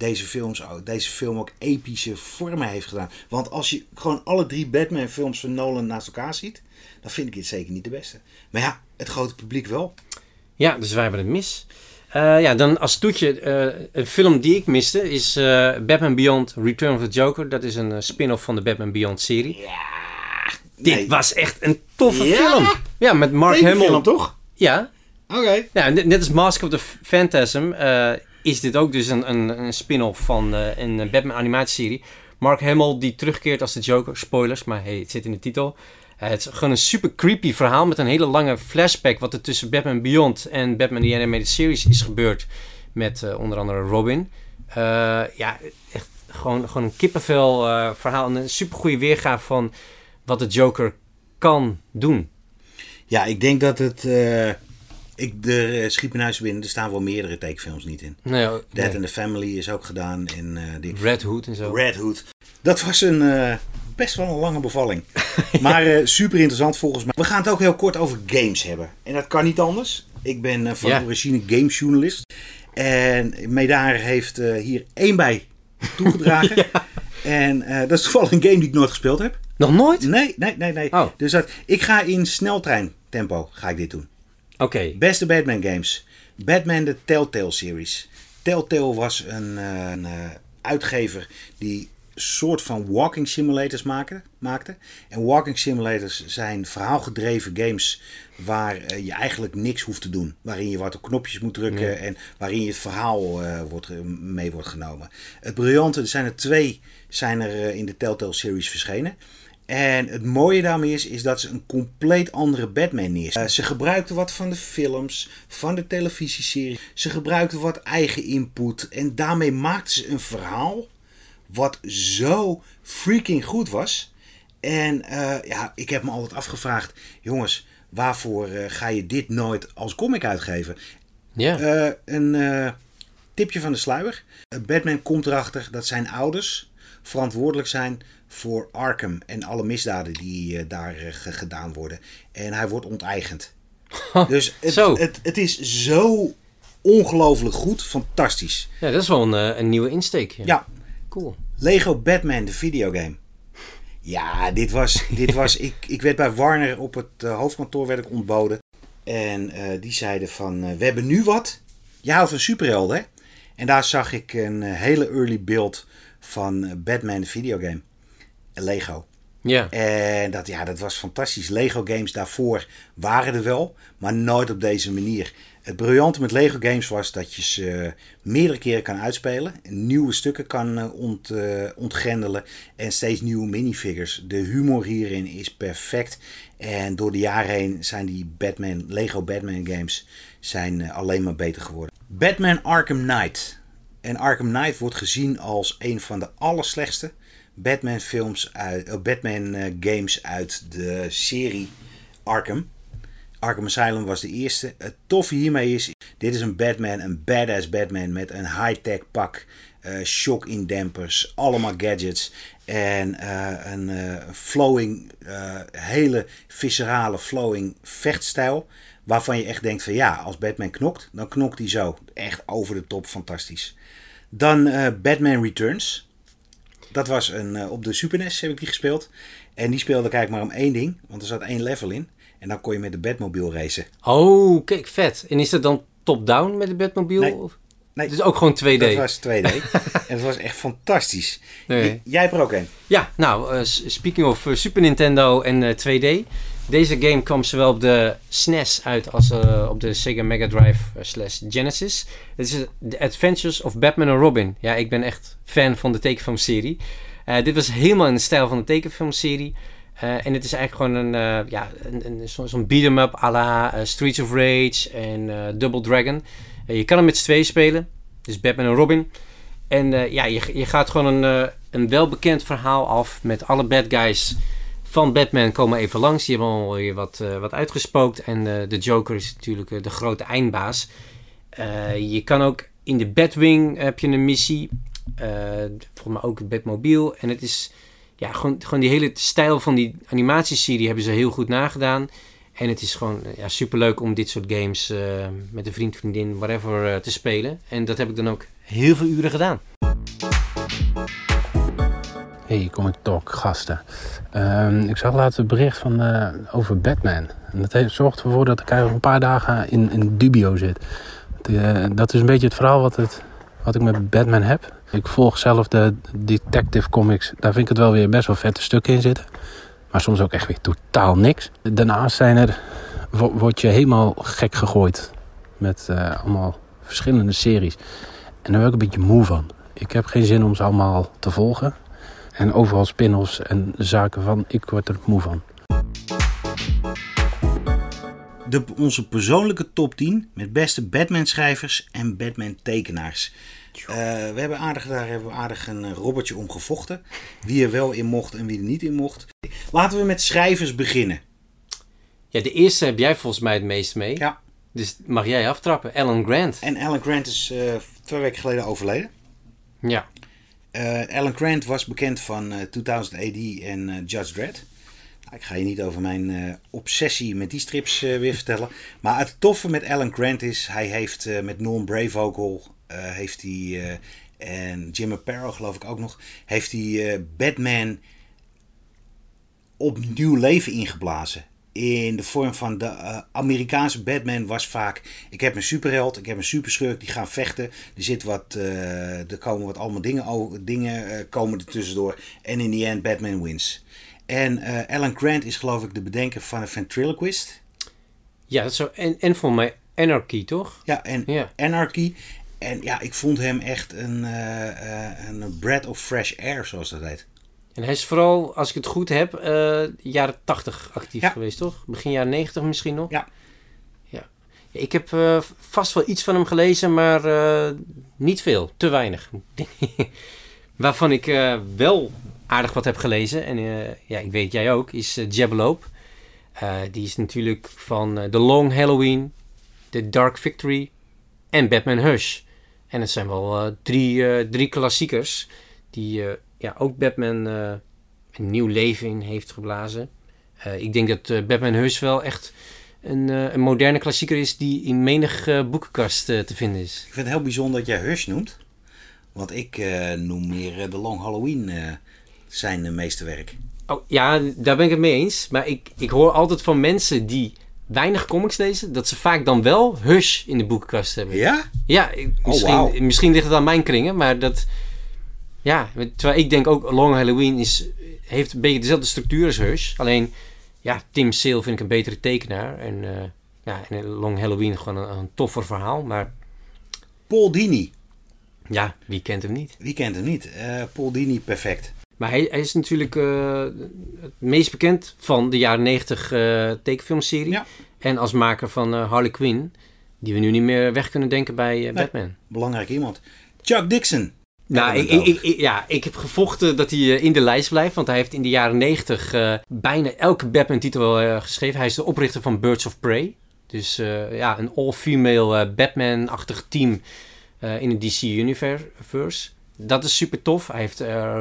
deze, films, ook- deze film ook epische vormen heeft gedaan. Want als je gewoon alle drie Batman films van Nolan naast elkaar ziet, dan vind ik dit zeker niet de beste. Maar ja, het grote publiek wel. Ja, dus wij hebben het mis. Eh, ja, dan als toetje, eh, een film die ik miste is eh, Batman Beyond Return of the Joker. Dat is een spin-off van de Batman Beyond serie. Dit Nee. was echt een toffe Ja? film. Ja, met Mark Hamill. film toch? Ja, Oké. ja net, net als Mask of the Phantasm is dit ook dus een, een, een spin-off van eh, een Batman animatieserie. Mark Hamill die terugkeert als de Joker. Spoilers, maar hey, het zit in de titel. Eh, het is gewoon een super creepy verhaal met een hele lange flashback wat er tussen Batman Beyond en Batman The Animated Series is gebeurd met eh, onder andere Robin. Ja, echt gewoon, gewoon een kippenvel verhaal. En een supergoeie weergave van wat de Joker kan doen. Ja, ik denk dat het... eh, ik, de uh, schiet me nou eens binnen, er staan wel meerdere tekenfilms niet in. Nee, oh, Dead nee. and the Family is ook gedaan. En eh, die Red Hood en zo. Red Hood. Dat was een eh, best wel een lange bevalling. Maar eh, super interessant volgens mij. We gaan het ook heel kort over games hebben. En dat kan niet anders. Ik ben eh, van Ja. origine gamesjournalist. En Medaar heeft eh, hier één bij toegedragen. En eh, dat is toevallig een game die ik nooit gespeeld heb. Nog nooit? Nee, nee, nee, nee. Oh. Dus dat, ik ga in sneltrein tempo ga ik dit doen. Oké. Beste Batman games. Batman de Telltale series. Telltale was een, eh, een eh, uitgever die soort van walking simulators maken, maakte. En walking simulators zijn verhaalgedreven games waar eh, je eigenlijk niks hoeft te doen. Waarin je wat op knopjes moet drukken Ja. en waarin je het verhaal wordt, mee wordt genomen. Het briljante, er zijn er twee zijn er in de Telltale series verschenen. En het mooie daarmee is, is dat ze een compleet andere Batman neerzetten. Eh, ze gebruikten wat van de films, van de televisieserie. Ze gebruikten wat eigen input. En daarmee maakten ze een verhaal wat zo freaking goed was. En eh, ja, ik heb me altijd afgevraagd, jongens, waarvoor eh, ga je dit nooit als comic uitgeven? Ja. Een tipje van de sluier. Batman komt erachter dat zijn ouders verantwoordelijk zijn voor Arkham en alle misdaden die eh, daar eh, ge- gedaan worden. En hij wordt onteigend. Dus het, Zo. Het, het is zo ongelooflijk goed, fantastisch. ja, dat is wel een, eh, een nieuwe insteek. Ja. Ja, Cool. Lego Batman, de videogame. Ja, dit was. Dit was ik, ik werd bij Warner op het hoofdkantoor werd ik ontboden. En die zeiden van, we hebben nu wat. Je houdt van superhelden, hè? En daar zag ik een hele early beeld van Batman, de videogame. Lego. Ja. En dat, ja, dat was fantastisch. Lego games daarvoor waren er wel, maar nooit op deze manier. Het briljante met Lego games was dat je ze eh, meerdere keren kan uitspelen. Nieuwe stukken kan eh, ont, eh, ontgrendelen. En steeds nieuwe minifigures. De humor hierin is perfect. En door de jaren heen zijn die Batman, Lego Batman games zijn, alleen maar beter geworden. Batman Arkham Knight. En Arkham Knight wordt gezien als een van de allerslechtste Batman films uit, eh, Batman eh, games uit de serie Arkham. Arkham Asylum was de eerste. Het toffe hiermee is, dit is een Batman, een badass Batman met een high-tech pak, eh shock indempers, allemaal gadgets en eh, een eh, flowing, eh, hele viscerale flowing vechtstijl. Waarvan je echt denkt van ja, als Batman knokt, dan knokt hij zo. Echt over de top, fantastisch. Dan eh, Batman Returns. Dat was een, eh, op de Super NES heb ik die gespeeld. En die speelde ik eigenlijk maar om één ding. Want er zat één level in. En dan kon je met de Batmobile racen. Oh, kijk, vet. En is dat dan top-down met de Batmobile? Nee. Of- Nee, Dus ook gewoon 2D? dat was 2D. en dat was echt fantastisch. Nee. Jij hebt er ook een. Ja, nou, eh, speaking of eh, Super Nintendo en eh, 2D. Deze game kwam zowel op de SNES uit als eh, op de Sega Mega Drive eh, slash Genesis. Het is eh, The Adventures of Batman en Robin. Ja, ik ben echt fan van de tekenfilmserie. Eh dit was helemaal in de stijl van de tekenfilmserie. En het is eigenlijk gewoon een, ja, een, een, zo- zo'n beat-em-up à la Streets of Rage en Double Dragon. Je kan hem met z'n tweeën spelen. Dus Batman en Robin. En ja, je, je gaat gewoon een, een welbekend verhaal af met alle bad guys van Batman komen even langs. Die hebben allemaal weer wat, eh, wat uitgespookt. En eh, de Joker is natuurlijk eh, de grote eindbaas. Je kan ook in de Batwing heb je een missie. Volgens mij ook het Batmobile. En het is ja, gewoon, gewoon die hele stijl van die animatieserie hebben ze heel goed nagedaan. En het is gewoon ja, superleuk om dit soort games met een vriend, vriendin, whatever, te spelen. En dat heb ik dan ook heel veel uren gedaan. Hey, Comic Talk gasten. Ehm, ik zag laatst een bericht van, eh, over Batman. En dat heeft, zorgt ervoor dat ik eigenlijk een paar dagen in, in dubio zit. Eh, dat is een beetje het verhaal wat, het, ik met Batman heb. Ik volg zelf de detective comics. Daar vind ik het wel weer best wel vette stukken in zitten. Maar soms ook echt weer totaal niks. Daarnaast zijn er, wo- word je helemaal gek gegooid. Met eh, allemaal verschillende series. En daar ben ik een beetje moe van. Ik heb geen zin om ze allemaal te volgen. En overal spin-offs en zaken van, ik word er moe van. de, onze persoonlijke top 10 met beste Batman-schrijvers en Batman-tekenaars. Uh, we hebben aardig, daar hebben we aardig een eh, robbertje om gevochten. Wie er wel in mocht en wie er niet in mocht. Laten we met schrijvers beginnen. Ja, de eerste heb jij volgens mij het meest mee. Ja. Dus mag jij aftrappen. Alan Grant. En Alan Grant is uh, twee weken geleden overleden. Ja. Uh, Alan Grant was bekend van 2000 AD en Judge Dredd. Nou, ik ga je niet over mijn obsessie met die strips weer vertellen. Maar het toffe met Alan Grant is, hij heeft met Norm Brayvogel heeft hij, en Jim Aparo geloof ik ook nog, heeft hij Batman opnieuw leven ingeblazen. In de vorm van de Amerikaanse Batman was vaak: ik heb een superheld, ik heb een superschurk, die gaan vechten. Er, zit wat, er komen wat allemaal dingen, dingen komen er tussendoor. En in die end, Batman wins. En Alan Grant is geloof ik de bedenker van een ventriloquist. Ja, dat zo. En, en voor mij Anarchy, toch? Ja, en ja. Anarchy. En ja, ik vond hem echt een, een breath of fresh air, zoals dat heet. En hij is vooral, als ik het goed heb, uh, jaren 80 actief geweest, toch? Begin jaren 90 misschien nog? Ja. ja. Ik heb uh, vast wel iets van hem gelezen, maar niet veel. Te weinig. Waarvan ik wel aardig wat heb gelezen, en ja, ik weet jij ook, is uh, die is natuurlijk van The Long Halloween, The Dark Victory en Batman Hush. En het zijn wel drie, drie klassiekers die ja, ook Batman een nieuw leven in heeft geblazen. ik denk dat Batman Hush wel echt een, een, moderne klassieker is die in menig boekenkast te vinden is. Ik vind het heel bijzonder dat jij Hush noemt. Want ik noem meer The Long Halloween zijn meeste werk. Oh, ja, daar ben ik het mee eens. Maar ik, ik hoor altijd van mensen die weinig comics lezen, dat ze vaak dan wel Hush in de boekenkast hebben. Ja? Ja, misschien, oh, wow. misschien ligt het aan mijn kringen, maar dat... Ja, terwijl ik denk ook Long Halloween is, heeft een beetje dezelfde structuur als Hush. Alleen, ja, Tim Sale vind ik een betere tekenaar. En, uh, ja, en Long Halloween gewoon een, een, toffer verhaal, maar... Paul Dini. Ja, wie kent hem niet? Wie kent hem niet? Uh, Paul Dini, perfect. Maar hij, hij is natuurlijk uh, het meest bekend van de jaren 90 uh, tekenfilmserie. Ja. En als maker van Harley Quinn, die we nu niet meer weg kunnen denken bij nee, Batman. Belangrijk iemand. Chuck Dixon. Nou, ik, ik, ik, ja, ik heb gevochten dat hij in de lijst blijft. Want hij heeft in de jaren 90 bijna elke Batman-titel geschreven. Hij is de oprichter van Birds of Prey. Dus ja, een all-female Batman-achtig team in het DC Universe dat is super tof. Hij heeft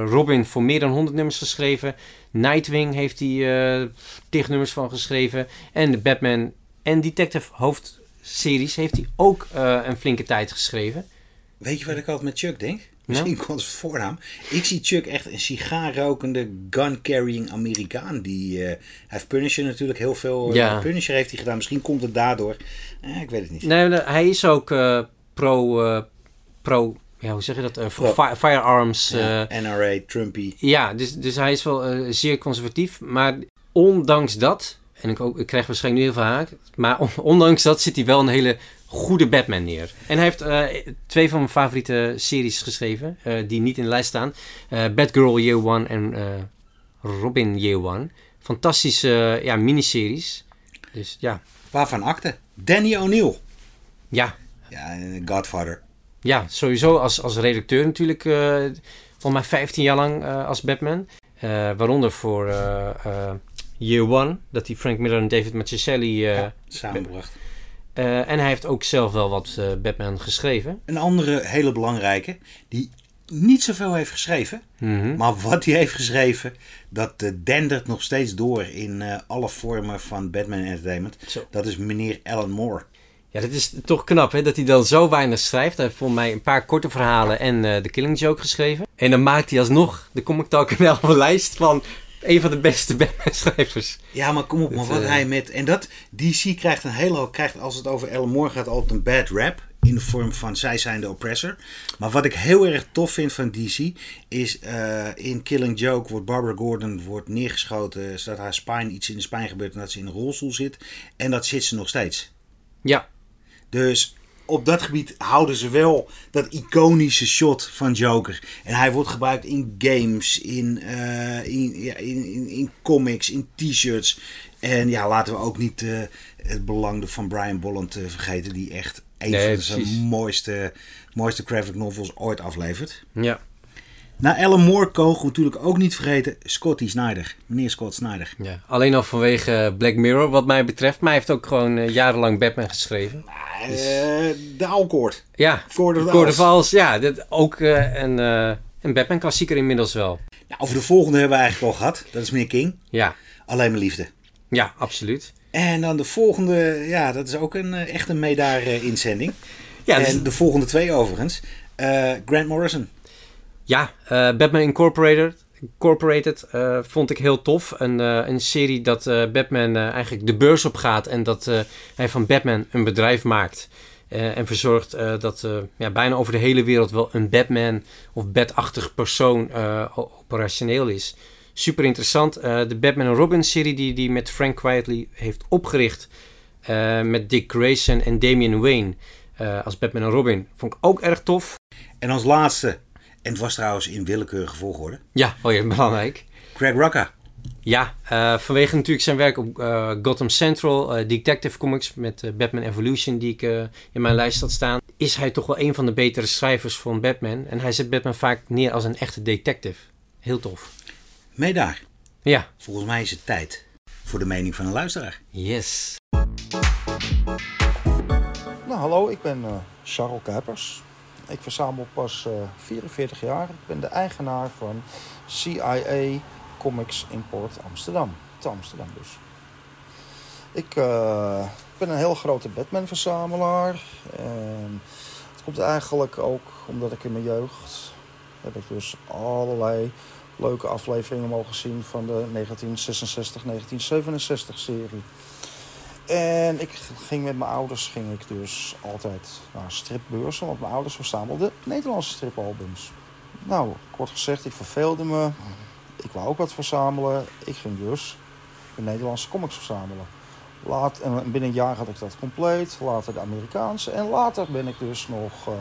Robin voor meer dan 100 nummers geschreven. Nightwing heeft hij tig nummers van geschreven. En de Batman en Detective hoofdseries heeft hij ook een flinke tijd geschreven. Weet je wat ik altijd met Chuck denk? Misschien no? komt het voornaam. Ik zie Chuck echt een sigaarrokende, gun-carrying Amerikaan. Die, hij heeft Punisher natuurlijk heel veel. Ja. Punisher heeft hij gedaan. Misschien komt het daardoor. Eh, ik weet het niet. Nee, hij is ook pro, pro ja, hoe zeg je dat? Uh, voor fi firearms. Ja, uh, NRA, Trumpy. Ja, dus, dus hij is wel uh, zeer conservatief. Maar ondanks dat, en ik, ook, ik krijg waarschijnlijk nu heel veel haak, maar on, ondanks dat zit hij wel een hele goede Batman neer. En hij heeft twee van mijn favoriete series geschreven, die niet in de lijst staan. Batgirl Year One en Robin Year One. Fantastische ja, miniseries. Dus ja. Waarvan akte? Danny O'Neill. Ja. Ja, Godfather. Ja, sowieso als, als redacteur natuurlijk. Volgens mij 15 jaar lang als Batman. Waaronder voor Year One. Dat hij Frank Miller en David Mazzucchelli ja, samenbracht. En hij heeft ook zelf wel wat Batman geschreven. Een andere hele belangrijke. Die niet zoveel heeft geschreven. Mm -hmm. Maar wat hij heeft geschreven. Dat dendert nog steeds door in alle vormen van Batman Entertainment. Zo. Dat is meneer Alan Moore. Ja, dat is toch knap hè, dat hij dan zo weinig schrijft. Hij heeft voor mij een paar korte verhalen en uh, de Killing Joke geschreven. En dan maakt hij alsnog de Comic Talk een lijst van een van de beste Batman-schrijvers. Ja, maar kom op, maar wat uh, hij met... En dat, DC krijgt een hele hoop... Krijgt als het over Alan Moore gaat altijd een bad rap. In de vorm van zij zijn de oppressor. Maar wat ik heel erg tof vind van DC... Is uh, in Killing Joke wordt Barbara Gordon wordt neergeschoten. Zodat haar spine iets in de spijn gebeurt. En dat ze in een rolstoel zit. En dat zit ze nog steeds. Ja, dus op dat gebied houden ze wel dat iconische shot van Joker. En hij wordt gebruikt in games, in, eh, in, ja, in, in, in comics, in t-shirts. En ja, laten we ook niet eh, het belang van Brian Bolland eh, vergeten, die echt een Nee, van zijn mooiste, mooiste graphic novels ooit aflevert. Ja. Na Alan Moore kogen we natuurlijk ook niet vergeten Scotty Snyder. Meneer Scott Snyder. ja. Alleen al vanwege Black Mirror, wat mij betreft. Maar hij heeft ook gewoon eh, jarenlang Batman geschreven. Eh, de Alcoord. Ja, Owls. Owls, ja, dat ook eh, een, eh, een Batman-klassieker inmiddels wel. Nou, over de volgende hebben we eigenlijk al gehad. Dat is meneer King. Ja, Alleen mijn liefde. ja, absoluut. En dan de volgende, ja, dat is ook een eh, echt een meedaar-inzending. Ja, dus- en de volgende twee overigens. Eh, Grant Morrison. Ja, eh, Batman Incorporated, Incorporated eh, vond ik heel tof. Een, eh, een serie dat Batman eigenlijk de beurs op gaat en dat hij van Batman een bedrijf maakt. en verzorgt dat ja, bijna over de hele wereld wel een Batman of Bat-achtig persoon operationeel is. Super interessant. De Batman en Robin serie die hij met Frank Quietly heeft opgericht. met Dick Grayson en Damian Wayne als Batman en Robin. Vond ik ook erg tof. En als laatste, en het was trouwens in willekeurige volgorde, Ja, oh ja, belangrijk. Craig Rucka. Ja, eh, vanwege natuurlijk zijn werk op eh, Gotham Central, eh, Detective Comics met Batman Evolution, die ik in mijn lijst had staan, is hij toch wel een van de betere schrijvers van Batman. En hij zet Batman vaak neer als een echte detective. Heel tof. Meedaar. Ja, Volgens mij is het tijd voor de mening van een luisteraar. yes. Nou, hallo, ik ben eh Charles Kuipers. Ik verzamel pas eh, 44 jaar. Ik ben de eigenaar van CIA Comics Import Amsterdam. Te Amsterdam dus. Ik eh, ben een heel grote Batman-verzamelaar. Het komt eigenlijk ook omdat ik in mijn jeugd... heb ik dus allerlei leuke afleveringen mogen zien van de 1966-1967 serie. En ik ging met mijn ouders ging ik dus altijd naar stripbeurzen, want mijn ouders verzamelden Nederlandse stripalbums. Nou, kort gezegd, ik verveelde me. Ik wou ook wat verzamelen. Ik ging dus de Nederlandse comics verzamelen. Laat, en binnen een jaar had ik dat compleet. Later de Amerikaanse. En later ben ik dus nog eh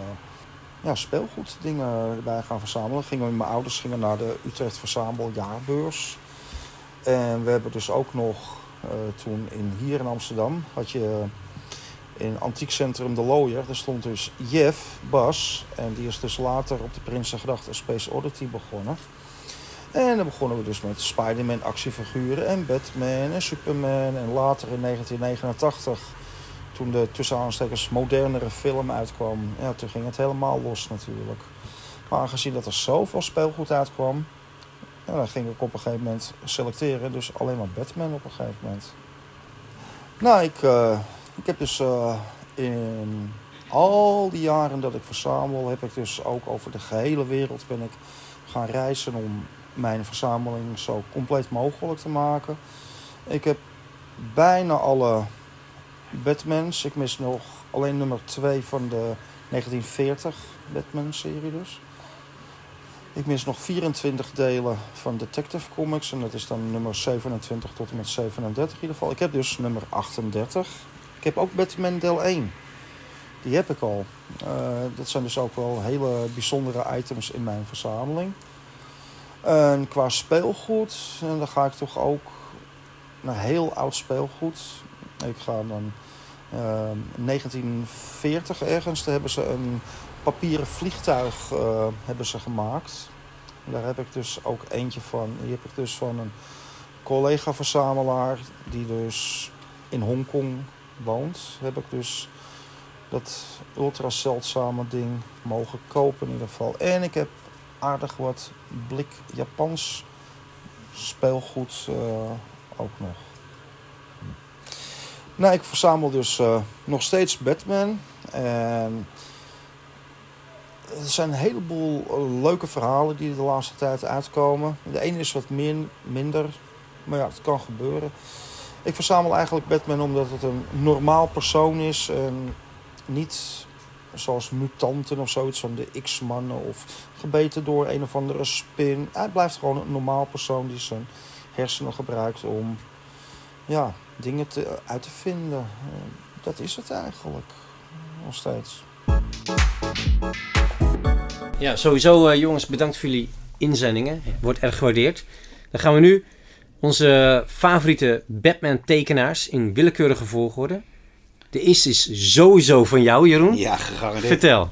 ja, speelgoeddingen erbij gaan verzamelen. Gingen mijn ouders gingen naar de Utrecht Verzameljaarbeurs. En we hebben dus ook nog toen in, hier in Amsterdam had je in antiekcentrum De Looier. Daar stond dus Jeff Bas. En die is dus later op de Prinsengracht een Space Oddity begonnen. En dan begonnen we dus met Spider-Man actiefiguren en Batman en Superman. En later in 1989, toen de tussen aanstekers modernere film uitkwam, ja, toen ging het helemaal los natuurlijk. Maar aangezien dat er zoveel speelgoed uitkwam, ja, dan ging ik op een gegeven moment selecteren. Dus alleen maar Batman op een gegeven moment. Nou, ik, eh, ik heb dus eh, in al die jaren dat ik verzamel, heb ik dus ook over de gehele wereld ben ik gaan reizen om mijn verzameling zo compleet mogelijk te maken. Ik heb bijna alle Batmans. Ik mis nog alleen nummer 2 van de 1940 Batman-serie dus. Ik mis nog 24 delen van Detective Comics. En dat is dan nummer 27 tot en met 37 in ieder geval. Ik heb dus nummer 38. Ik heb ook Batman deel 1. Die heb ik al. Eh, dat zijn dus ook wel hele bijzondere items in mijn verzameling. En qua speelgoed, en dan ga ik toch ook naar heel oud speelgoed. Ik ga dan eh, 1940 ergens, daar hebben ze een papieren vliegtuig eh, hebben ze gemaakt. Daar heb ik dus ook eentje van. Die heb ik dus van een collega-verzamelaar die dus in Hongkong woont. Heb ik dus dat ultra zeldzame ding mogen kopen in ieder geval. En ik heb aardig wat blik Japans speelgoed eh, ook nog. Nou, ik verzamel dus eh, nog steeds Batman. En er zijn een heleboel eh, leuke verhalen die de laatste tijd uitkomen. De ene is wat min, minder, maar ja, het kan gebeuren. Ik verzamel eigenlijk Batman omdat het een normaal persoon is. En niet zoals mutanten of zoiets van de X-mannen of gebeten door een of andere spin. Hij blijft gewoon een normaal persoon die zijn hersenen gebruikt om ja, dingen te, uit te vinden. Eh, Dat is het eigenlijk. Nog steeds. Ja, sowieso eh, jongens, bedankt voor jullie inzendingen. Wordt erg gewaardeerd. Dan gaan we nu onze favoriete Batman tekenaars in willekeurige volgorde. De eerste is sowieso van jou, Jeroen. Ja, gegarandeerd. Vertel.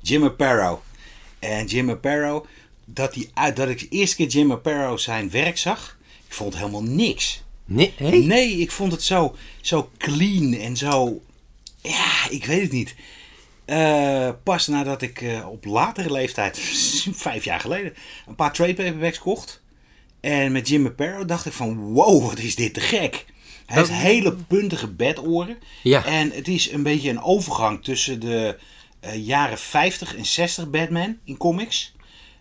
Jim Aparo. En Jim Aparo, dat, die, uit- dat ik de eerste keer Jim Aparo zijn werk zag, ik vond helemaal niks. Nee, hey? Nee, ik vond het zo, zo clean en zo. Ja, ik weet het niet. Eh, pas nadat ik eh, op latere leeftijd, vijf jaar geleden, een paar trade paperbacks kocht. En met Jim Aparo dacht ik van, wow, wat is dit te gek. Hij heeft Dat- hele puntige bedoren. Ja. En het is een beetje een overgang tussen de eh, jaren 50 en 60 Batman in comics.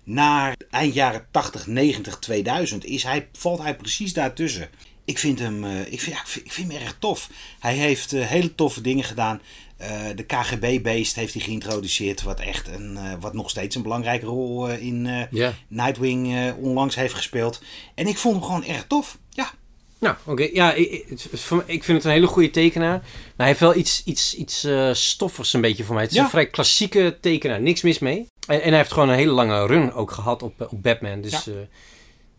Naar eind jaren 80, 90, 2000 is hij, valt hij precies daartussen. Ik vind hem, eh, ik vind, ja, ik vind, ik vind hem erg tof. Hij heeft eh, hele toffe dingen gedaan. Eh, de KGB-beest heeft hij geïntroduceerd. Wat, echt een, wat nog steeds een belangrijke rol in. Nightwing onlangs heeft gespeeld. En ik vond hem gewoon erg tof. Ja, Nou, oké. Ja, ik, ik- vind het een hele goede tekenaar. Maar hij heeft wel iets, iets, iets eh, stoffigs een beetje voor mij. Het is Ja. een vrij klassieke tekenaar. Niks mis mee. En, en hij heeft gewoon een hele lange run ook gehad op, op Batman. Dus eh,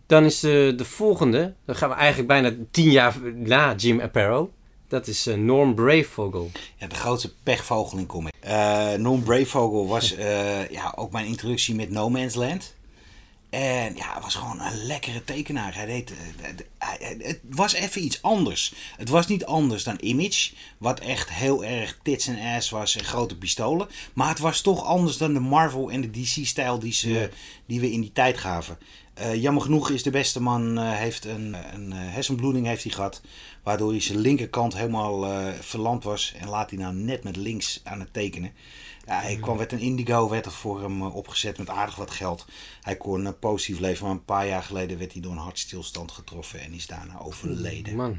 dan is de, de volgende. Dan gaan we eigenlijk bijna tien jaar na Jim Aparo. Dat is eh, Norm Bravevogel. Ja, de grootste pechvogel in comic. Eh Norm Bravevogel was eh, ja, ook mijn introductie met No Man's Land. En ja, het was gewoon een lekkere tekenaar. Hij deed, eh, het was even iets anders. Het was niet anders dan Image, wat echt heel erg tits en ass was en grote pistolen. Maar het was toch anders dan de Marvel en de DC-stijl die, ze, die we in die tijd gaven. Eh, jammer genoeg is de beste man, eh, heeft een, een eh, hersenbloeding heeft hij gehad. Waardoor hij zijn linkerkant helemaal verlamd was. En laat hij nou net met links aan het tekenen. Ja, hij kwam met een indigo, werd er voor hem eh, opgezet met aardig wat geld. Hij kon eh, positief leven, maar een paar jaar geleden werd hij door een hartstilstand getroffen en is daarna overleden. Man.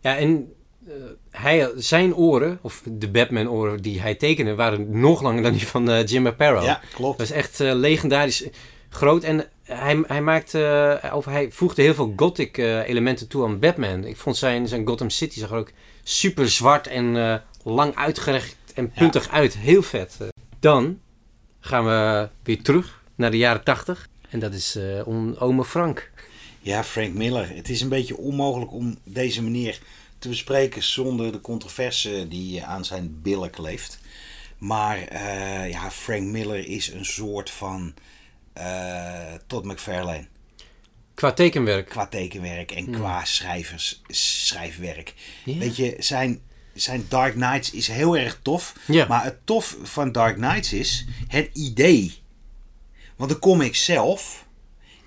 Ja, en eh, hij, zijn oren, of de Batman-oren die hij tekende, waren nog langer dan die van Jim Aparo. Ja, klopt. Dat is echt legendarisch groot. En hij, hij, maakte, of hij voegde heel veel gothic elementen toe aan Batman. Ik vond zijn, zijn Gotham City zag er ook super zwart en lang uitgerecht en puntig uit. Heel vet. Eh, Dan gaan we weer terug naar de jaren tachtig. En dat is eh on- ome Frank. Ja, Frank Miller. Het is een beetje onmogelijk om deze meneer te bespreken zonder de controverse die aan zijn billen kleeft. Maar eh, ja, Frank Miller is een soort van eh Todd McFarlane. Qua tekenwerk. Qua tekenwerk en qua schrijvers, schrijfwerk. Ja. Weet je, zijn, zijn Dark Knights is heel erg tof. Maar het tof van Dark Knights is het idee. Want de comic zelf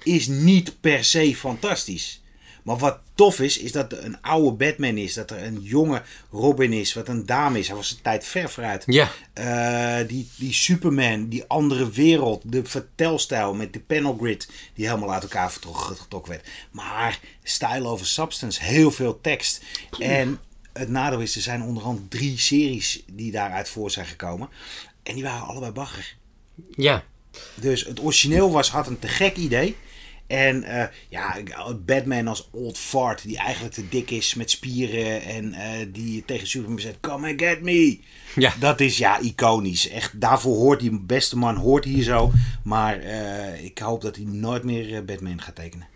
is niet per se fantastisch. Maar wat tof is, is dat er een oude Batman is. Dat er een jonge Robin is. Wat een dame is. Hij was een tijd ver vooruit. Ja. Eh, die, die Superman, die andere wereld, de vertelstijl met de panel grid die helemaal uit elkaar getrokken werd. Maar style over substance, heel veel tekst. En het nadeel is, er zijn onderhand drie series die daaruit voor zijn gekomen. En die waren allebei bagger. Ja. Dus het origineel was, had een te gek idee. En eh, ja, Batman als old fart, die eigenlijk te dik is met spieren en eh, die tegen Superman zegt, come and get me. Ja. Dat is ja, iconisch. Echt, daarvoor hoort die beste man, hoort hier zo. Maar eh, ik hoop dat hij nooit meer Batman gaat tekenen.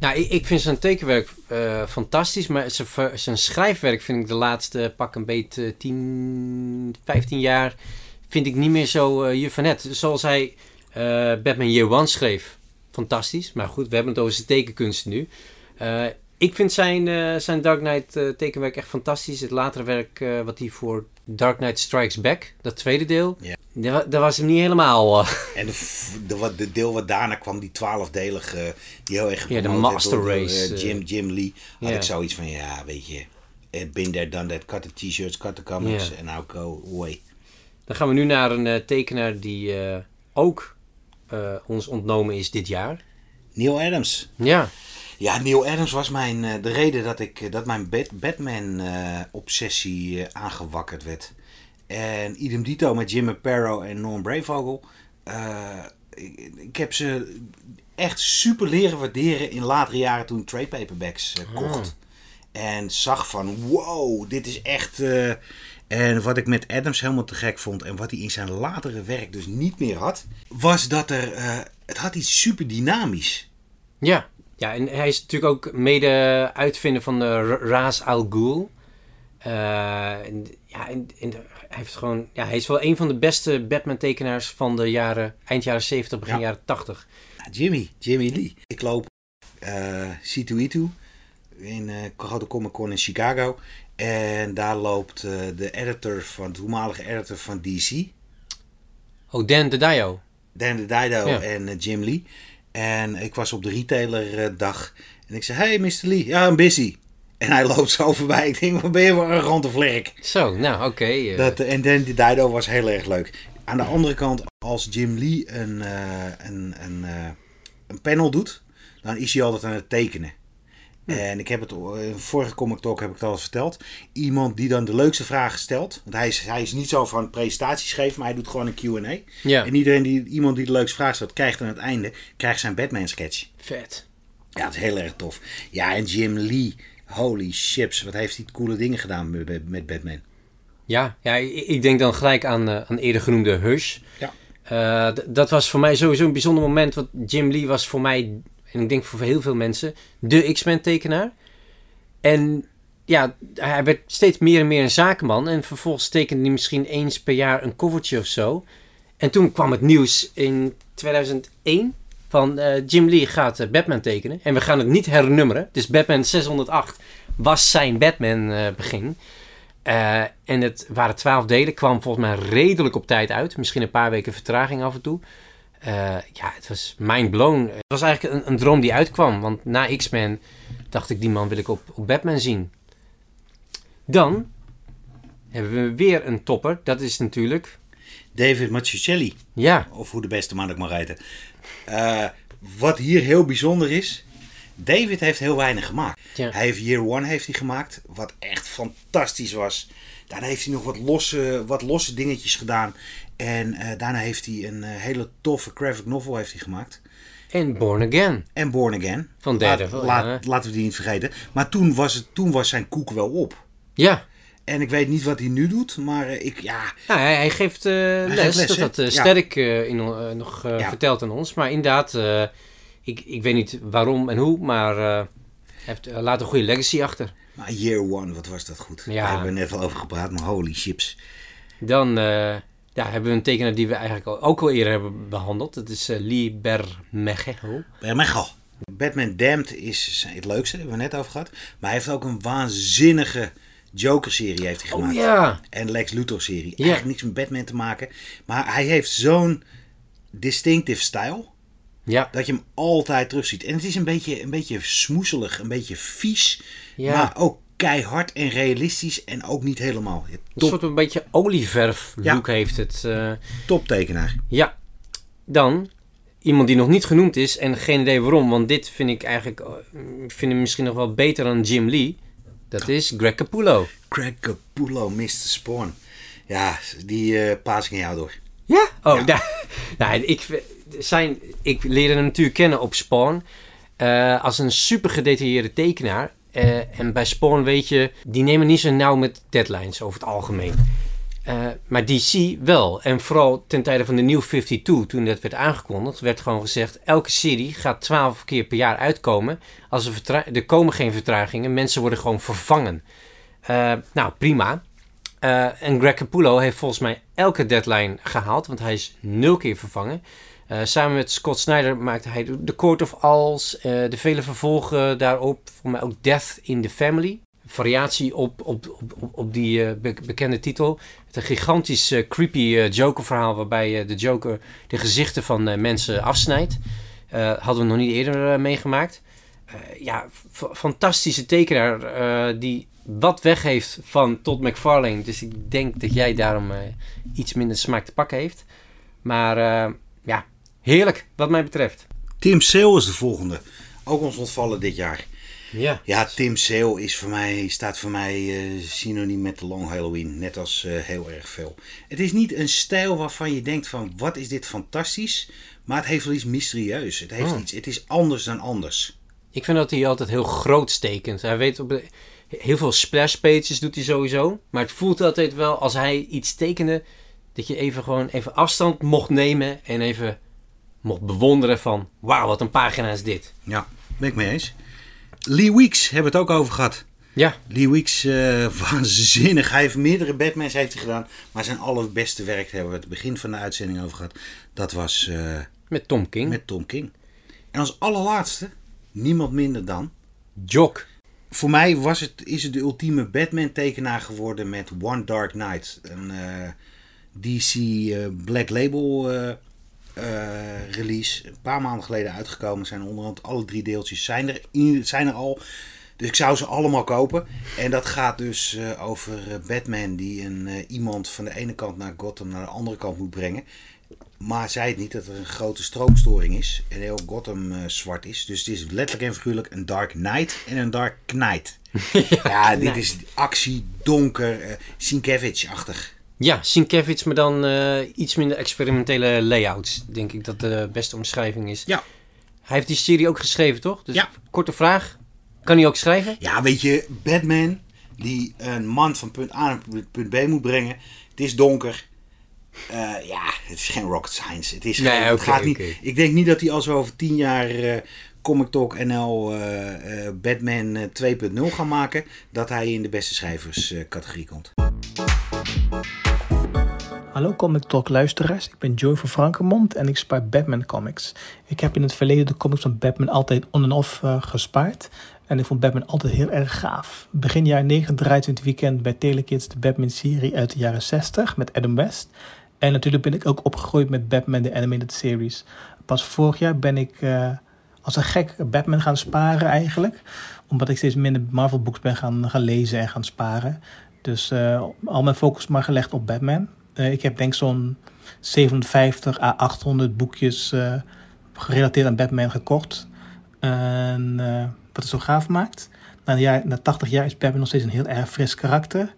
Nou, ik, ik vind zijn tekenwerk eh, fantastisch, maar zijn, zijn schrijfwerk vind ik de laatste pak een beet eh, 10, 15 jaar vind ik niet meer zo eh je van net. Zoals hij eh, Batman Year One schreef, fantastisch. Maar goed, we hebben het over zijn tekenkunst nu. Ik vind zijn, eh, zijn Dark Knight eh, tekenwerk echt fantastisch. Het latere werk eh, wat hij voor Dark Knight Strikes Back, dat tweede deel, Ja. dat, was hem niet helemaal... En de, f- de, wat- de deel wat daarna kwam, die twaalfdelige, die heel erg Ja, de Master door- Race. Jim, Jim Lee. Had ik zoiets van, ja, weet je, been there, done that. Cut the t-shirts, cut the comics en now go away. Dan gaan we nu naar een tekenaar die ook ons ontnomen is dit jaar. Neil Adams. Ja, Ja, Neil Adams was mijn, eh, de reden dat, ik, eh, dat mijn Bat- Batman-obsessie aangewakkerd werd. En idem dito met Jim Aparo en Norm Brayvogel. Eh, ik, ik heb ze echt super leren waarderen in latere jaren toen ik trade paperbacks eh, kocht. En zag van, wow, dit is echt... eh, En wat ik met Adams helemaal te gek vond en wat hij in zijn latere werk dus niet meer had, was dat er, eh, het had iets super dynamisch. Ja. Ja, en hij is natuurlijk ook mede uitvinder van de Ra- Ra's al Ghul. Eh, en, ja, en, en hij, heeft gewoon, ja, hij is wel een van de beste Batman-tekenaars van de jaren, eind jaren 70, begin Ja. jaren 80. Nou, Jimmy, Jimmy Lee. Ik loop eh C2E2 in eh grote Comic Con in Chicago. En daar loopt de editor van, de toenmalige editor van DC, Oh, Dan de Dio. Dan de Dido Ja. en Jim Lee. En ik was op de retailer eh, dag en ik zei, hey Mr. Lee, ja, I'm busy. En hij loopt zo voorbij. Ik denk, wat ben je voor een arrogante vlerk. Zo, nou oké. eh, Dat, en Dan de Dido was heel erg leuk. Aan de andere kant, als Jim Lee een, eh, een, een, een panel doet, dan is hij altijd aan het tekenen. En ik heb het, in vorige Comic Talk heb ik het al eens verteld. Iemand die dan de leukste vragen stelt. Want hij is, hij is niet zo van presentaties geven, maar hij doet gewoon een Q&A. ja, En iedereen die, iemand die de leukste vraag stelt, krijgt aan het einde krijgt zijn Batman sketch. vet. Ja, dat is heel erg tof. Ja, en Jim Lee, holy chips, wat heeft hij coole dingen gedaan met, met Batman. Ja, ja ik, denk dan gelijk aan, eh, aan eerder genoemde Hush. Ja. Eh, dat was voor mij sowieso een bijzonder moment. Want Jim Lee was voor mij, en ik denk voor heel veel mensen, de X-Men tekenaar. En ja, hij werd steeds meer en meer een zakenman. En vervolgens tekende hij misschien eens per jaar een covertje of zo. En toen kwam het nieuws in 2001 van eh, Jim Lee gaat eh, Batman tekenen. En we gaan het niet hernummeren. Dus Batman 608 was zijn Batman eh, begin. En het waren twaalf delen. Kwam volgens mij redelijk op tijd uit. Misschien een paar weken vertraging af en toe. Eh, ja, het was mind blown. Het was eigenlijk een, een droom die uitkwam. Want na X-Men dacht ik, die man wil ik op, op Batman zien. Dan hebben we weer een topper. Dat is natuurlijk... David Mazzucchelli, Ja, of hoe de beste man ook mag heten. Eh, wat hier heel bijzonder is, David heeft heel weinig gemaakt. Ja. Hij heeft Year One heeft hij gemaakt, wat echt fantastisch was. Daarna heeft hij nog wat losse, wat losse dingetjes gedaan. En eh, daarna heeft hij een eh, hele toffe graphic novel heeft hij gemaakt. en Born Again. En Born Again. Van Laat- Daredevil, laat-. Laten we die niet vergeten. Maar toen was, het, toen was zijn koek wel op. Ja, En ik weet niet wat hij nu doet, maar eh, ik, ja, Nou, hij, hij geeft les. geeft les, dat hè? had Ja. Sterk in, nog Ja. verteld aan ons. Maar inderdaad, ik, ik weet niet waarom en hoe, maar hij heeft, laat een goede legacy achter. maar Year One, wat was dat goed. Ja. Daar hebben we net al over gepraat, maar holy chips. Dan ja, hebben we een tekenaar die we eigenlijk al- ook al eerder hebben behandeld. Dat is eh, Lee Bermejo. Bermejo. Batman Damned is het leukste, daar hebben we net over gehad. Maar hij heeft ook een waanzinnige Joker-serie heeft hij Oh gemaakt. ja, En Lex Luthor-serie. Ja. Eigenlijk niks met Batman te maken. Maar hij heeft zo'n distinctive stijl. ja, Dat je hem altijd terugziet. En het is een beetje, een beetje smoeselig, een beetje vies. ja. Maar ook keihard en realistisch. En ook niet helemaal. Ja, Een soort een beetje olieverf Ja. look heeft het. eh. toptekenaar. Ja, dan iemand die nog niet genoemd is en geen idee waarom, want dit vind ik eigenlijk, eh, ik vind hem misschien nog wel beter dan Jim Lee. Dat is Greg Capullo. Craig Capullo, Mr. Spawn. Ja, die eh paas ik aan jou door. Ja? Oh, Ja. daar- nou, ik, zijn, ik leerde hem natuurlijk kennen op Spawn als een super gedetailleerde tekenaar. Eh, en bij Spawn weet je, die nemen niet zo nauw met deadlines over het algemeen. Eh, maar DC wel. En vooral ten tijde van de New 52, toen dat werd aangekondigd, werd gewoon gezegd: elke serie gaat 12 keer per jaar uitkomen. Als er, er komen geen vertragingen, mensen worden gewoon vervangen. Eh, nou, prima. En Greg Capullo heeft volgens mij elke deadline gehaald, want hij is nul keer vervangen. Eh, samen met Scott Snyder maakte hij The Court of Owls, eh, de vele vervolgen daarop, voor mij ook Death in the Family. Variatie op, op, op, op, die eh, be- bekende titel. Het een gigantisch creepy Joker-verhaal waarbij de Joker de gezichten van mensen afsnijdt. Hadden we nog niet eerder meegemaakt. Ja, fantastische tekenaar die wat weg heeft van Todd McFarlane. Dus ik denk dat jij daarom iets minder smaak te pakken heeft. Maar ja, heerlijk wat mij betreft. Tim Sale is de volgende. Ook ons ontvallen dit jaar. Ja. Ja, Tim Sale is voor mij, staat voor mij eh, synoniem met de Long Halloween. Net als eh, heel erg veel. Het is niet een stijl waarvan je denkt van wat is dit fantastisch. Maar het heeft wel iets mysterieus. Het, heeft Oh. iets, het is anders dan anders. Ik vind dat hij altijd heel groot stekent. Hij weet op de, Heel veel splash pages doet hij sowieso. Maar het voelt altijd wel als hij iets tekende. Dat je even gewoon even afstand mocht nemen. En even mocht bewonderen van. Wauw, wat een pagina is dit. Ja, ben ik mee eens. Lee Weeks hebben we het ook over gehad. Ja, Lee Weeks, eh, waanzinnig. Hij heeft meerdere Batmans heeft hij gedaan. Maar zijn allerbeste werk, hebben we het begin van de uitzending over gehad. Dat was eh, met Tom King. met Tom King. En als allerlaatste, niemand minder dan... Jock. Voor mij was het, is het de ultieme Batman-tekenaar geworden met One Dark Knight. Een eh, DC Black Label eh, release. Een paar maanden geleden uitgekomen. Zijn onderhand alle drie deeltjes zijn er, zijn er al. Dus ik zou ze allemaal kopen. En dat gaat dus eh, over eh, Batman die een, iemand van de ene kant naar Gotham naar de andere kant moet brengen. Maar zei het niet dat er een grote stroomstoring is. En heel Gotham zwart is. Dus het is letterlijk en figuurlijk een Dark Knight en een Dark Knight. ja, dit is actie, donker, Sienkiewicz-achtig. Ja, Sienkiewicz, maar dan eh, iets minder experimentele layouts. Denk ik dat de beste omschrijving is. Ja. Hij heeft die serie ook geschreven, toch? Dus Ja. korte vraag. Kan hij ook schrijven? Ja, weet je, Batman die een man van punt A naar punt B moet brengen. Het is donker. Eh, ja, het is geen rocket science. Het is Nee, geen- het oké, gaat niet. Ik denk niet dat hij als we over tien jaar eh, Comic Talk NL eh, eh, Batman eh, 2.0 gaan maken, dat hij in de beste schrijverscategorie komt. Hallo Comic Talk luisteraars, ik ben Joy van Frankemond en ik spaar Batman comics. Ik heb in het verleden de comics van Batman altijd on en off eh, gespaard. En ik vond Batman altijd heel erg gaaf. Begin jaren 90 draaide in het weekend bij Telekids de Batman serie uit de jaren 60 met Adam West. En natuurlijk ben ik ook opgegroeid met Batman de Animated Series. Pas vorig jaar ben ik eh, als een gek Batman gaan sparen eigenlijk. Omdat ik steeds minder Marvel books ben gaan, gaan lezen en gaan sparen. Dus eh, al mijn focus maar gelegd op Batman. Eh, ik heb denk zo'n 57 à 800 boekjes eh, gerelateerd aan Batman gekocht. En eh, wat het zo gaaf maakt. Na, na 80 jaar is Batman nog steeds een heel erg fris karakter.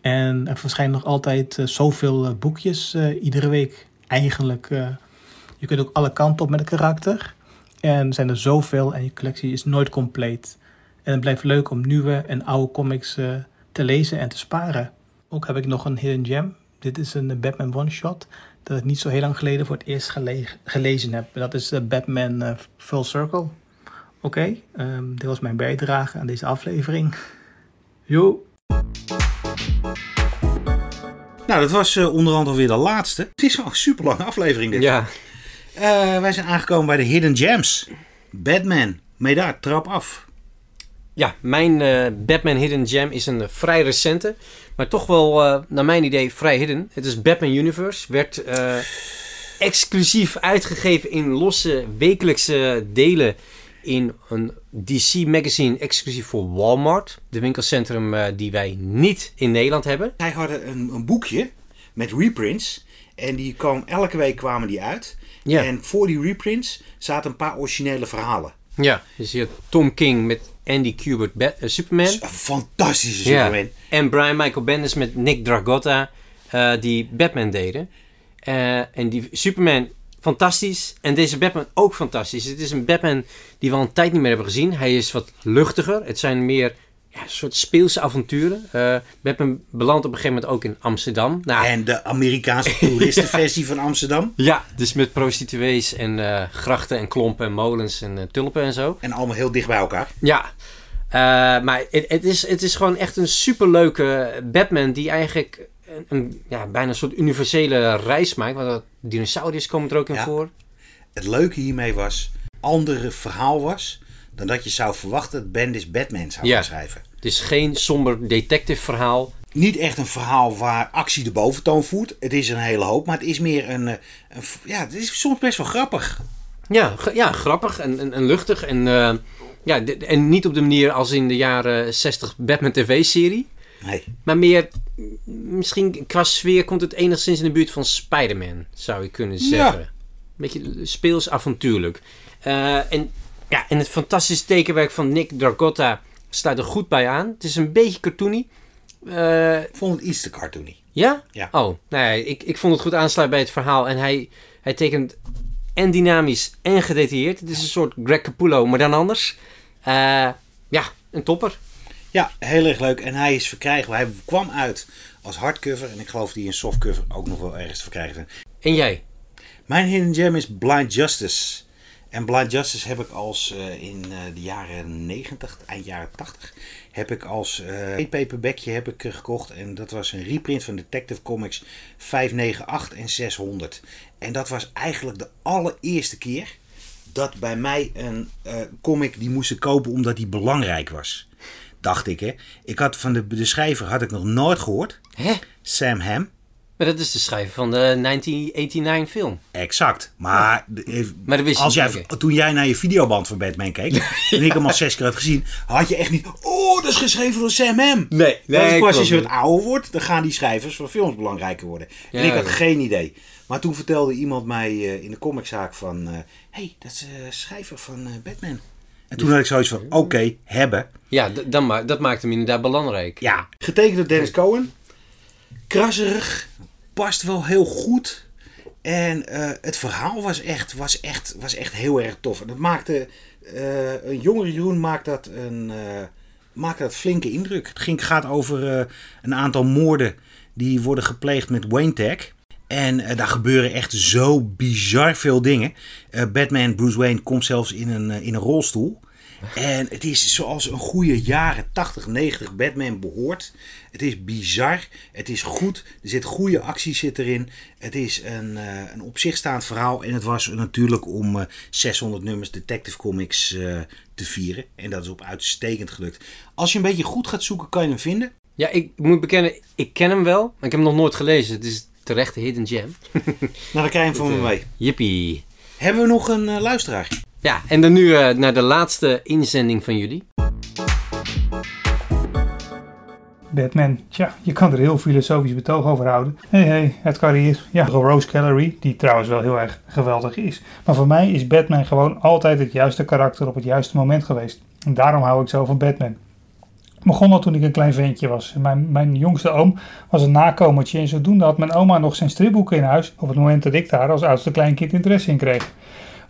En er verschijnen nog altijd zoveel boekjes iedere week. Eigenlijk, je kunt ook alle kanten op met een karakter. En er zijn er zoveel en je collectie is nooit compleet. En het blijft leuk om nieuwe en oude comics te lezen en te sparen. Ook heb ik nog een hidden gem. Dit is een Batman one-shot dat ik niet zo heel lang geleden voor het eerst gele- gelezen heb. Dat is eh, Batman eh, Full Circle. Oké, ehm, dit was mijn bijdrage aan deze aflevering. Yo! Nou, dat was eh, onderhand alweer de laatste. Het is wel een super lange aflevering dit. Ja. Eh, wij zijn aangekomen bij de Hidden Gems. Batman, Medaar, trap af. Ja, mijn eh, Batman Hidden Gem is een eh, vrij recente, maar toch wel, eh, naar mijn idee, vrij hidden. Het is Batman Universe. Werd exclusief uitgegeven in losse wekelijkse delen in een DC magazine exclusief voor Walmart. De winkelcentrum die wij niet in Nederland hebben. Zij hadden een, een boekje met reprints. En die kwam, elke week kwamen die uit. Ja. En voor die reprints zaten een paar originele verhalen. Ja, dus je hebt Tom King met Andy Kubert Bat- eh, Superman. Een fantastische Ja. Superman. En Brian Michael Bendis met Nick Dragotta, eh, die Batman deden. Eh, en die Superman, fantastisch. En deze Batman ook fantastisch. Het is een Batman die we al een tijd niet meer hebben gezien. Hij is wat luchtiger. Het zijn meer ja, een soort speelse avonturen. Eh, Batman belandt op een gegeven moment ook in Amsterdam. Nou, En de Amerikaanse toeristenversie van Amsterdam. ja, dus met prostituees en eh, grachten en klompen en molens en eh, tulpen en zo. En allemaal heel dicht bij elkaar. Ja, maar het, het, is, het is gewoon echt een superleuke Batman die eigenlijk een, een, ja, bijna een soort universele reis maakt. Want dinosauriërs komen er ook in Ja. voor. Het leuke hiermee was, andere verhaal was dan dat je zou verwachten dat Bendis Batman zou Ja. schrijven. Het is geen somber detective verhaal. Niet echt een verhaal waar actie de boventoon voert. Het is een hele hoop, maar het is meer een, eh, een ja, het is soms best wel grappig. Ja, ja grappig en, en, en luchtig. En, eh, ja, en niet op de manier als in de jaren 60 Batman TV-serie. Nee. Maar meer, misschien qua sfeer komt het enigszins in de buurt van Spider-Man, zou je kunnen zeggen. Een beetje speels avontuurlijk. Eh, en, ja, en het fantastische tekenwerk van Nick Dragotta staat er goed bij aan. Het is een beetje cartoony. Eh, Ik vond het iets te cartoony. ja? Ja. Oh, nee, ik, ik vond het goed aansluiten bij het verhaal. En hij, hij tekent en dynamisch en gedetailleerd. Het is een soort Greg Capullo, maar dan anders. Eh, ja, een topper. Ja, heel erg leuk. En hij is verkrijgbaar. Hij kwam uit als hardcover. En ik geloof die in softcover ook nog wel ergens te verkrijgen zijn. En jij? Mijn hidden gem is Blind Justice. En Blind Justice heb ik als eh, in eh, de jaren 90, eind jaren 80, heb ik als uh, paperbackje heb ik eh, gekocht. En dat was een reprint van Detective Comics 598 en 600. En dat was eigenlijk de allereerste keer dat bij mij een eh, comic die moesten kopen omdat die belangrijk was. Dacht ik hè. Ik had van de, de schrijver had ik nog nooit gehoord. Hè? Sam Ham. Maar dat is de schrijver van de 1989 film. Exact. Maar, eh, Maar dat wist je als jij, toen jij naar je videoband van Batman keek, en ik hem al zes keer had gezien, had je echt niet. Oh, dat is geschreven door Sam. Nee, dat is pas als je wat ouder wordt, dan gaan die schrijvers van films belangrijker worden. En ik had ja. geen idee. Maar toen vertelde iemand mij eh, in de comiczaak van, hé, hey, dat is eh schrijver van eh, Batman. En toen had ik zoiets van, oké, hebben. Ja, dan ma dat maakt hem inderdaad belangrijk. Ja, getekend door Dennis Cohen. Krasserig, past wel heel goed. En eh, het verhaal was echt, was, echt, was echt heel erg tof. En dat maakte, eh, een jongere Jeroen maakt dat een, eh, maakt dat flinke indruk. Het ging, gaat over een aantal moorden die worden gepleegd met Wayne Tag. En daar gebeuren echt zo bizar veel dingen. Batman, Bruce Wayne, komt zelfs in een, in een rolstoel. En het is zoals een goede jaren 80, 90 Batman behoort. Het is bizar. Het is goed. Er zit goede actie zit erin. Het is een, eh, een op zich staand verhaal. En het was natuurlijk om eh, 600 nummers Detective Comics eh, te vieren. En dat is op uitstekend gelukt. Als je een beetje goed gaat zoeken, kan je hem vinden. Ja, ik moet bekennen, ik ken hem wel, maar ik heb hem nog nooit gelezen. Het is terecht de hidden gem. Nou, dan krijg je hem van me Eh, mee. Jippie. Hebben we nog een eh, luisteraar? Ja, en dan nu eh, naar de laatste inzending van jullie. Batman, tja, je kan er heel filosofisch betoog over houden. Hé hey, hey, het hier. Ja, Rose Gallery, die trouwens wel heel erg geweldig is. Maar voor mij is Batman gewoon altijd het juiste karakter op het juiste moment geweest. En daarom hou ik zo van Batman. Het begon al toen ik een klein ventje was. Mijn, mijn jongste oom was een nakomertje en zodoende had mijn oma nog zijn stripboeken in huis op het moment dat ik daar als oudste kleinkind interesse in kreeg.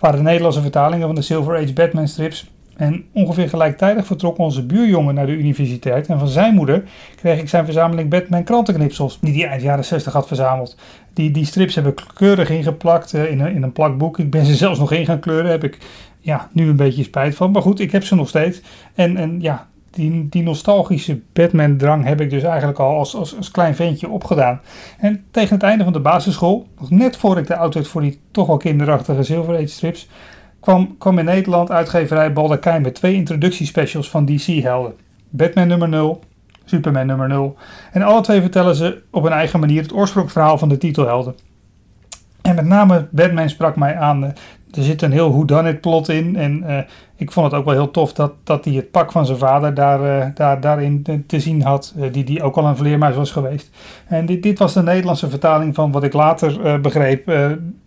Waren de Nederlandse vertalingen van de Silver Age Batman strips. En ongeveer gelijktijdig vertrok onze buurjongen naar de universiteit. En van zijn moeder kreeg ik zijn verzameling Batman krantenknipsels. Die hij eind jaren 60 had verzameld. Die, die strips heb ik keurig ingeplakt eh, in, een, in een plakboek. Ik ben ze zelfs nog in gaan kleuren. Heb ik ja, nu een beetje spijt van. Maar goed, ik heb ze nog steeds. En, en ja, die, die nostalgische Batman-drang heb ik dus eigenlijk al als, als, als klein ventje opgedaan. En tegen het einde van de basisschool, nog net voor ik de auto werd voor die toch wel kinderachtige Silver Age strips, kwam, kwam in Nederland uitgeverij Baldakijn met twee introductiespecials van DC-helden. Batman nummer 0, Superman nummer 0. En alle twee vertellen ze op hun eigen manier het oorspronkverhaal van de titelhelden. En met name Batman sprak mij aan. Er zit een heel whodunit plot in. En eh, ik vond het ook wel heel tof dat, dat hij het pak van zijn vader daar, eh, daar, daarin te- zien had. eh, die, die ook al een vleermuis was geweest. En dit, dit was de Nederlandse vertaling van wat ik later begreep.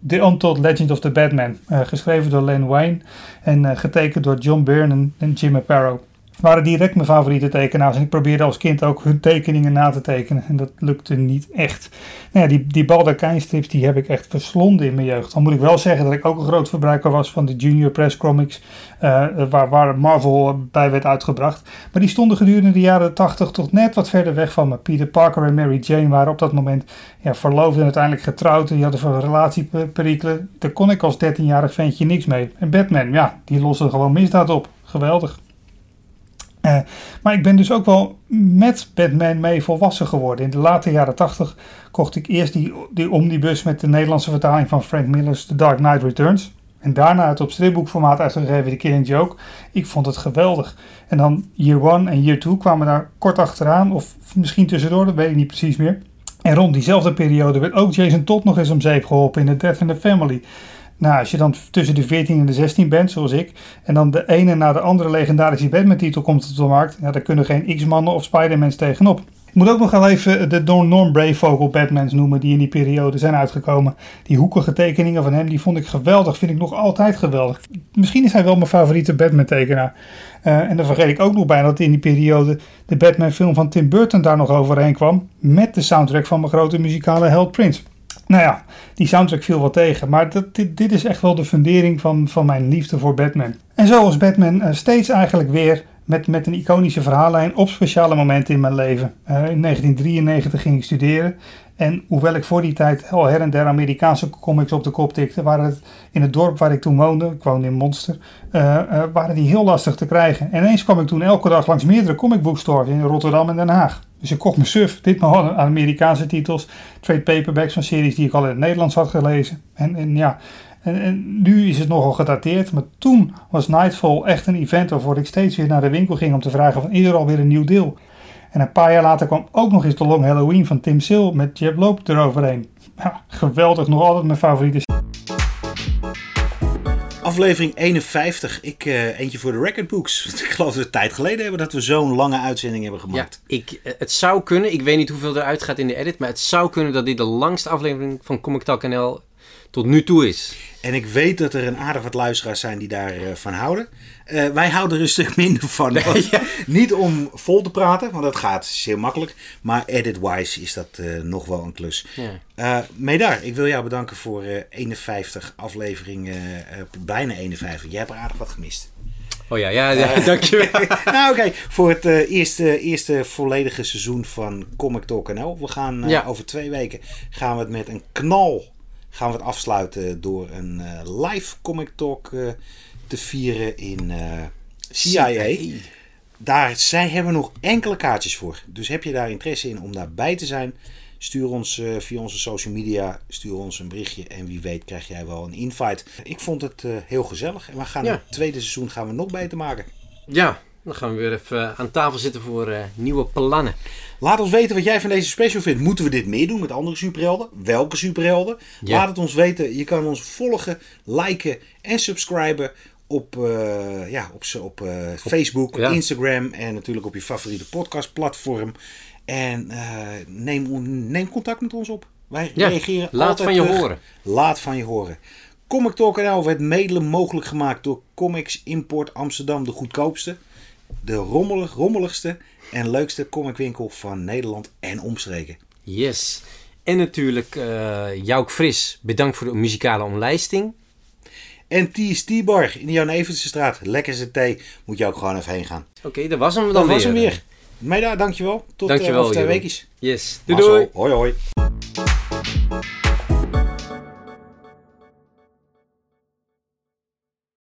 The Untold Legend of the Batman. geschreven door Len Wein. En getekend door John Byrne en, en Jim Aparo. Waren direct mijn favoriete tekenaars. En ik probeerde als kind ook hun tekeningen na te tekenen. En dat lukte niet echt. Nou ja, die, die Baldacijn strips die heb ik echt verslonden in mijn jeugd. Dan moet ik wel zeggen dat ik ook een groot verbruiker was van de Junior Press Comics. eh, waar, waar Marvel bij werd uitgebracht. Maar die stonden gedurende de jaren 80 tot net wat verder weg van me. Peter Parker en Mary Jane waren op dat moment ja, verloofd en uiteindelijk getrouwd. En die hadden voor relatieperikelen. Daar kon ik als 13-jarig ventje niks mee. En Batman, ja, die loste gewoon misdaad op. Geweldig. Eh, maar ik ben dus ook wel met Batman mee volwassen geworden. In de late jaren 80 kocht ik eerst die, die omnibus met de Nederlandse vertaling van Frank Miller's The Dark Knight Returns. En daarna het op stripboekformaat uitgegeven The Killing Joke. Ik vond het geweldig. En dan Year One en Year Two kwamen daar kort achteraan. Of misschien tussendoor, dat weet ik niet precies meer. En rond diezelfde periode werd ook Jason Todd nog eens om zeep geholpen in The Death in the Family. Nou, als je dan tussen de 14 en de 16 bent, zoals ik, en dan de ene na de andere legendarische Batman-titel komt op de markt, ja, daar kunnen geen X-mannen of Spider-Mans tegenop. Ik moet ook nog wel even de Norm Norm Brayvogel Batmans noemen die in die periode zijn uitgekomen. Die hoekige tekeningen van hem, die vond ik geweldig, vind ik nog altijd geweldig. Misschien is hij wel mijn favoriete Batman-tekenaar. Eh, en dan vergeet ik ook nog bijna dat in die periode de Batman-film van Tim Burton daar nog overheen kwam, met de soundtrack van mijn grote muzikale held Prince. Nou ja, die soundtrack viel wel tegen, maar dit, dit is echt wel de fundering van, van mijn liefde voor Batman. En zo was Batman eh, steeds eigenlijk weer met, met een iconische verhaallijn op speciale momenten in mijn leven. Eh, in 1993 ging ik studeren. En hoewel ik voor die tijd al her en der Amerikaanse comics op de kop tikte, waren het in het dorp waar ik toen woonde, ik woonde in Monster, eh, eh, waren die heel lastig te krijgen. En ineens kwam ik toen elke dag langs meerdere comicbookstores in Rotterdam en Den Haag. Dus ik kocht me suf, ditmaal aan Amerikaanse titels, trade paperbacks van series die ik al in het Nederlands had gelezen. En, en ja, en, en, nu is het nogal gedateerd, maar toen was Nightfall echt een event waarvoor ik steeds weer naar de winkel ging om te vragen van is er alweer een nieuw deel. En een paar jaar later kwam ook nog eens de Long Halloween van Tim Sil met Jeb Loop eroverheen. Ja, geweldig, nog altijd mijn favoriete. Aflevering 51. Ik, eh, eentje voor de recordbooks. Ik geloof dat we een tijd geleden hebben dat we zo'n lange uitzending hebben Ja, gemaakt. ik, eh, het zou kunnen, ik weet niet hoeveel eruit gaat in de edit, maar het zou kunnen dat dit de langste aflevering van Comic Talk NL tot nu toe is. En ik weet dat er een aardig wat luisteraars zijn die daarvan van houden. Eh, wij houden er een stuk minder van. Niet om vol te praten, want dat gaat heel makkelijk. Maar edit-wise is dat eh, nog wel een klus. Ja. Eh Meedar, ik wil jou bedanken voor eh 51 afleveringen. eh, bijna 51. Jij hebt er aardig wat gemist. Oh ja, ja, ja dankjewel. nou oké, voor het eh, eerste, eerste volledige seizoen van Comic Talk NL. We gaan eh, Ja. over twee weken gaan we het met een knal gaan we het afsluiten door een eh, live Comic Talk eh, te vieren in eh, CIA. Daar zij hebben nog enkele kaartjes voor. Dus heb je daar interesse in om daarbij te zijn? Stuur ons via onze social media stuur ons een berichtje. En wie weet krijg jij wel een invite. Ik vond het heel gezellig. En we gaan Ja. het tweede seizoen gaan we nog beter maken. Ja, dan gaan we weer even aan tafel zitten voor eh, nieuwe plannen. Laat ons weten wat jij van deze special vindt. Moeten we dit meer doen met andere superhelden? Welke superhelden? Ja. Laat het ons weten. Je kan ons volgen, liken en subscriben op, eh, ja, op, op eh, Facebook, ja. Instagram en natuurlijk op je favoriete podcastplatform. En eh, neem, neem contact met ons op. Wij Ja, reageren laat van je terug. horen. Laat van je horen. Comic Talk NL werd mede mogelijk gemaakt door Comics Import Amsterdam, de goedkoopste, de rommelig, rommeligste en leukste comicwinkel van Nederland en omstreken. Yes. En natuurlijk eh Jouk Fris, bedankt voor de muzikale omlijsting. En Ties T-Bar in de Jan Evertse straat. Lekkerste thee. Moet je ook gewoon even heen gaan. Oké, dat was hem dan Dat weer. was hem weer. Meida, dankjewel. Tot Dankjewel, eh, over twee weekjes. Yes. Doei doei. Hoi hoi.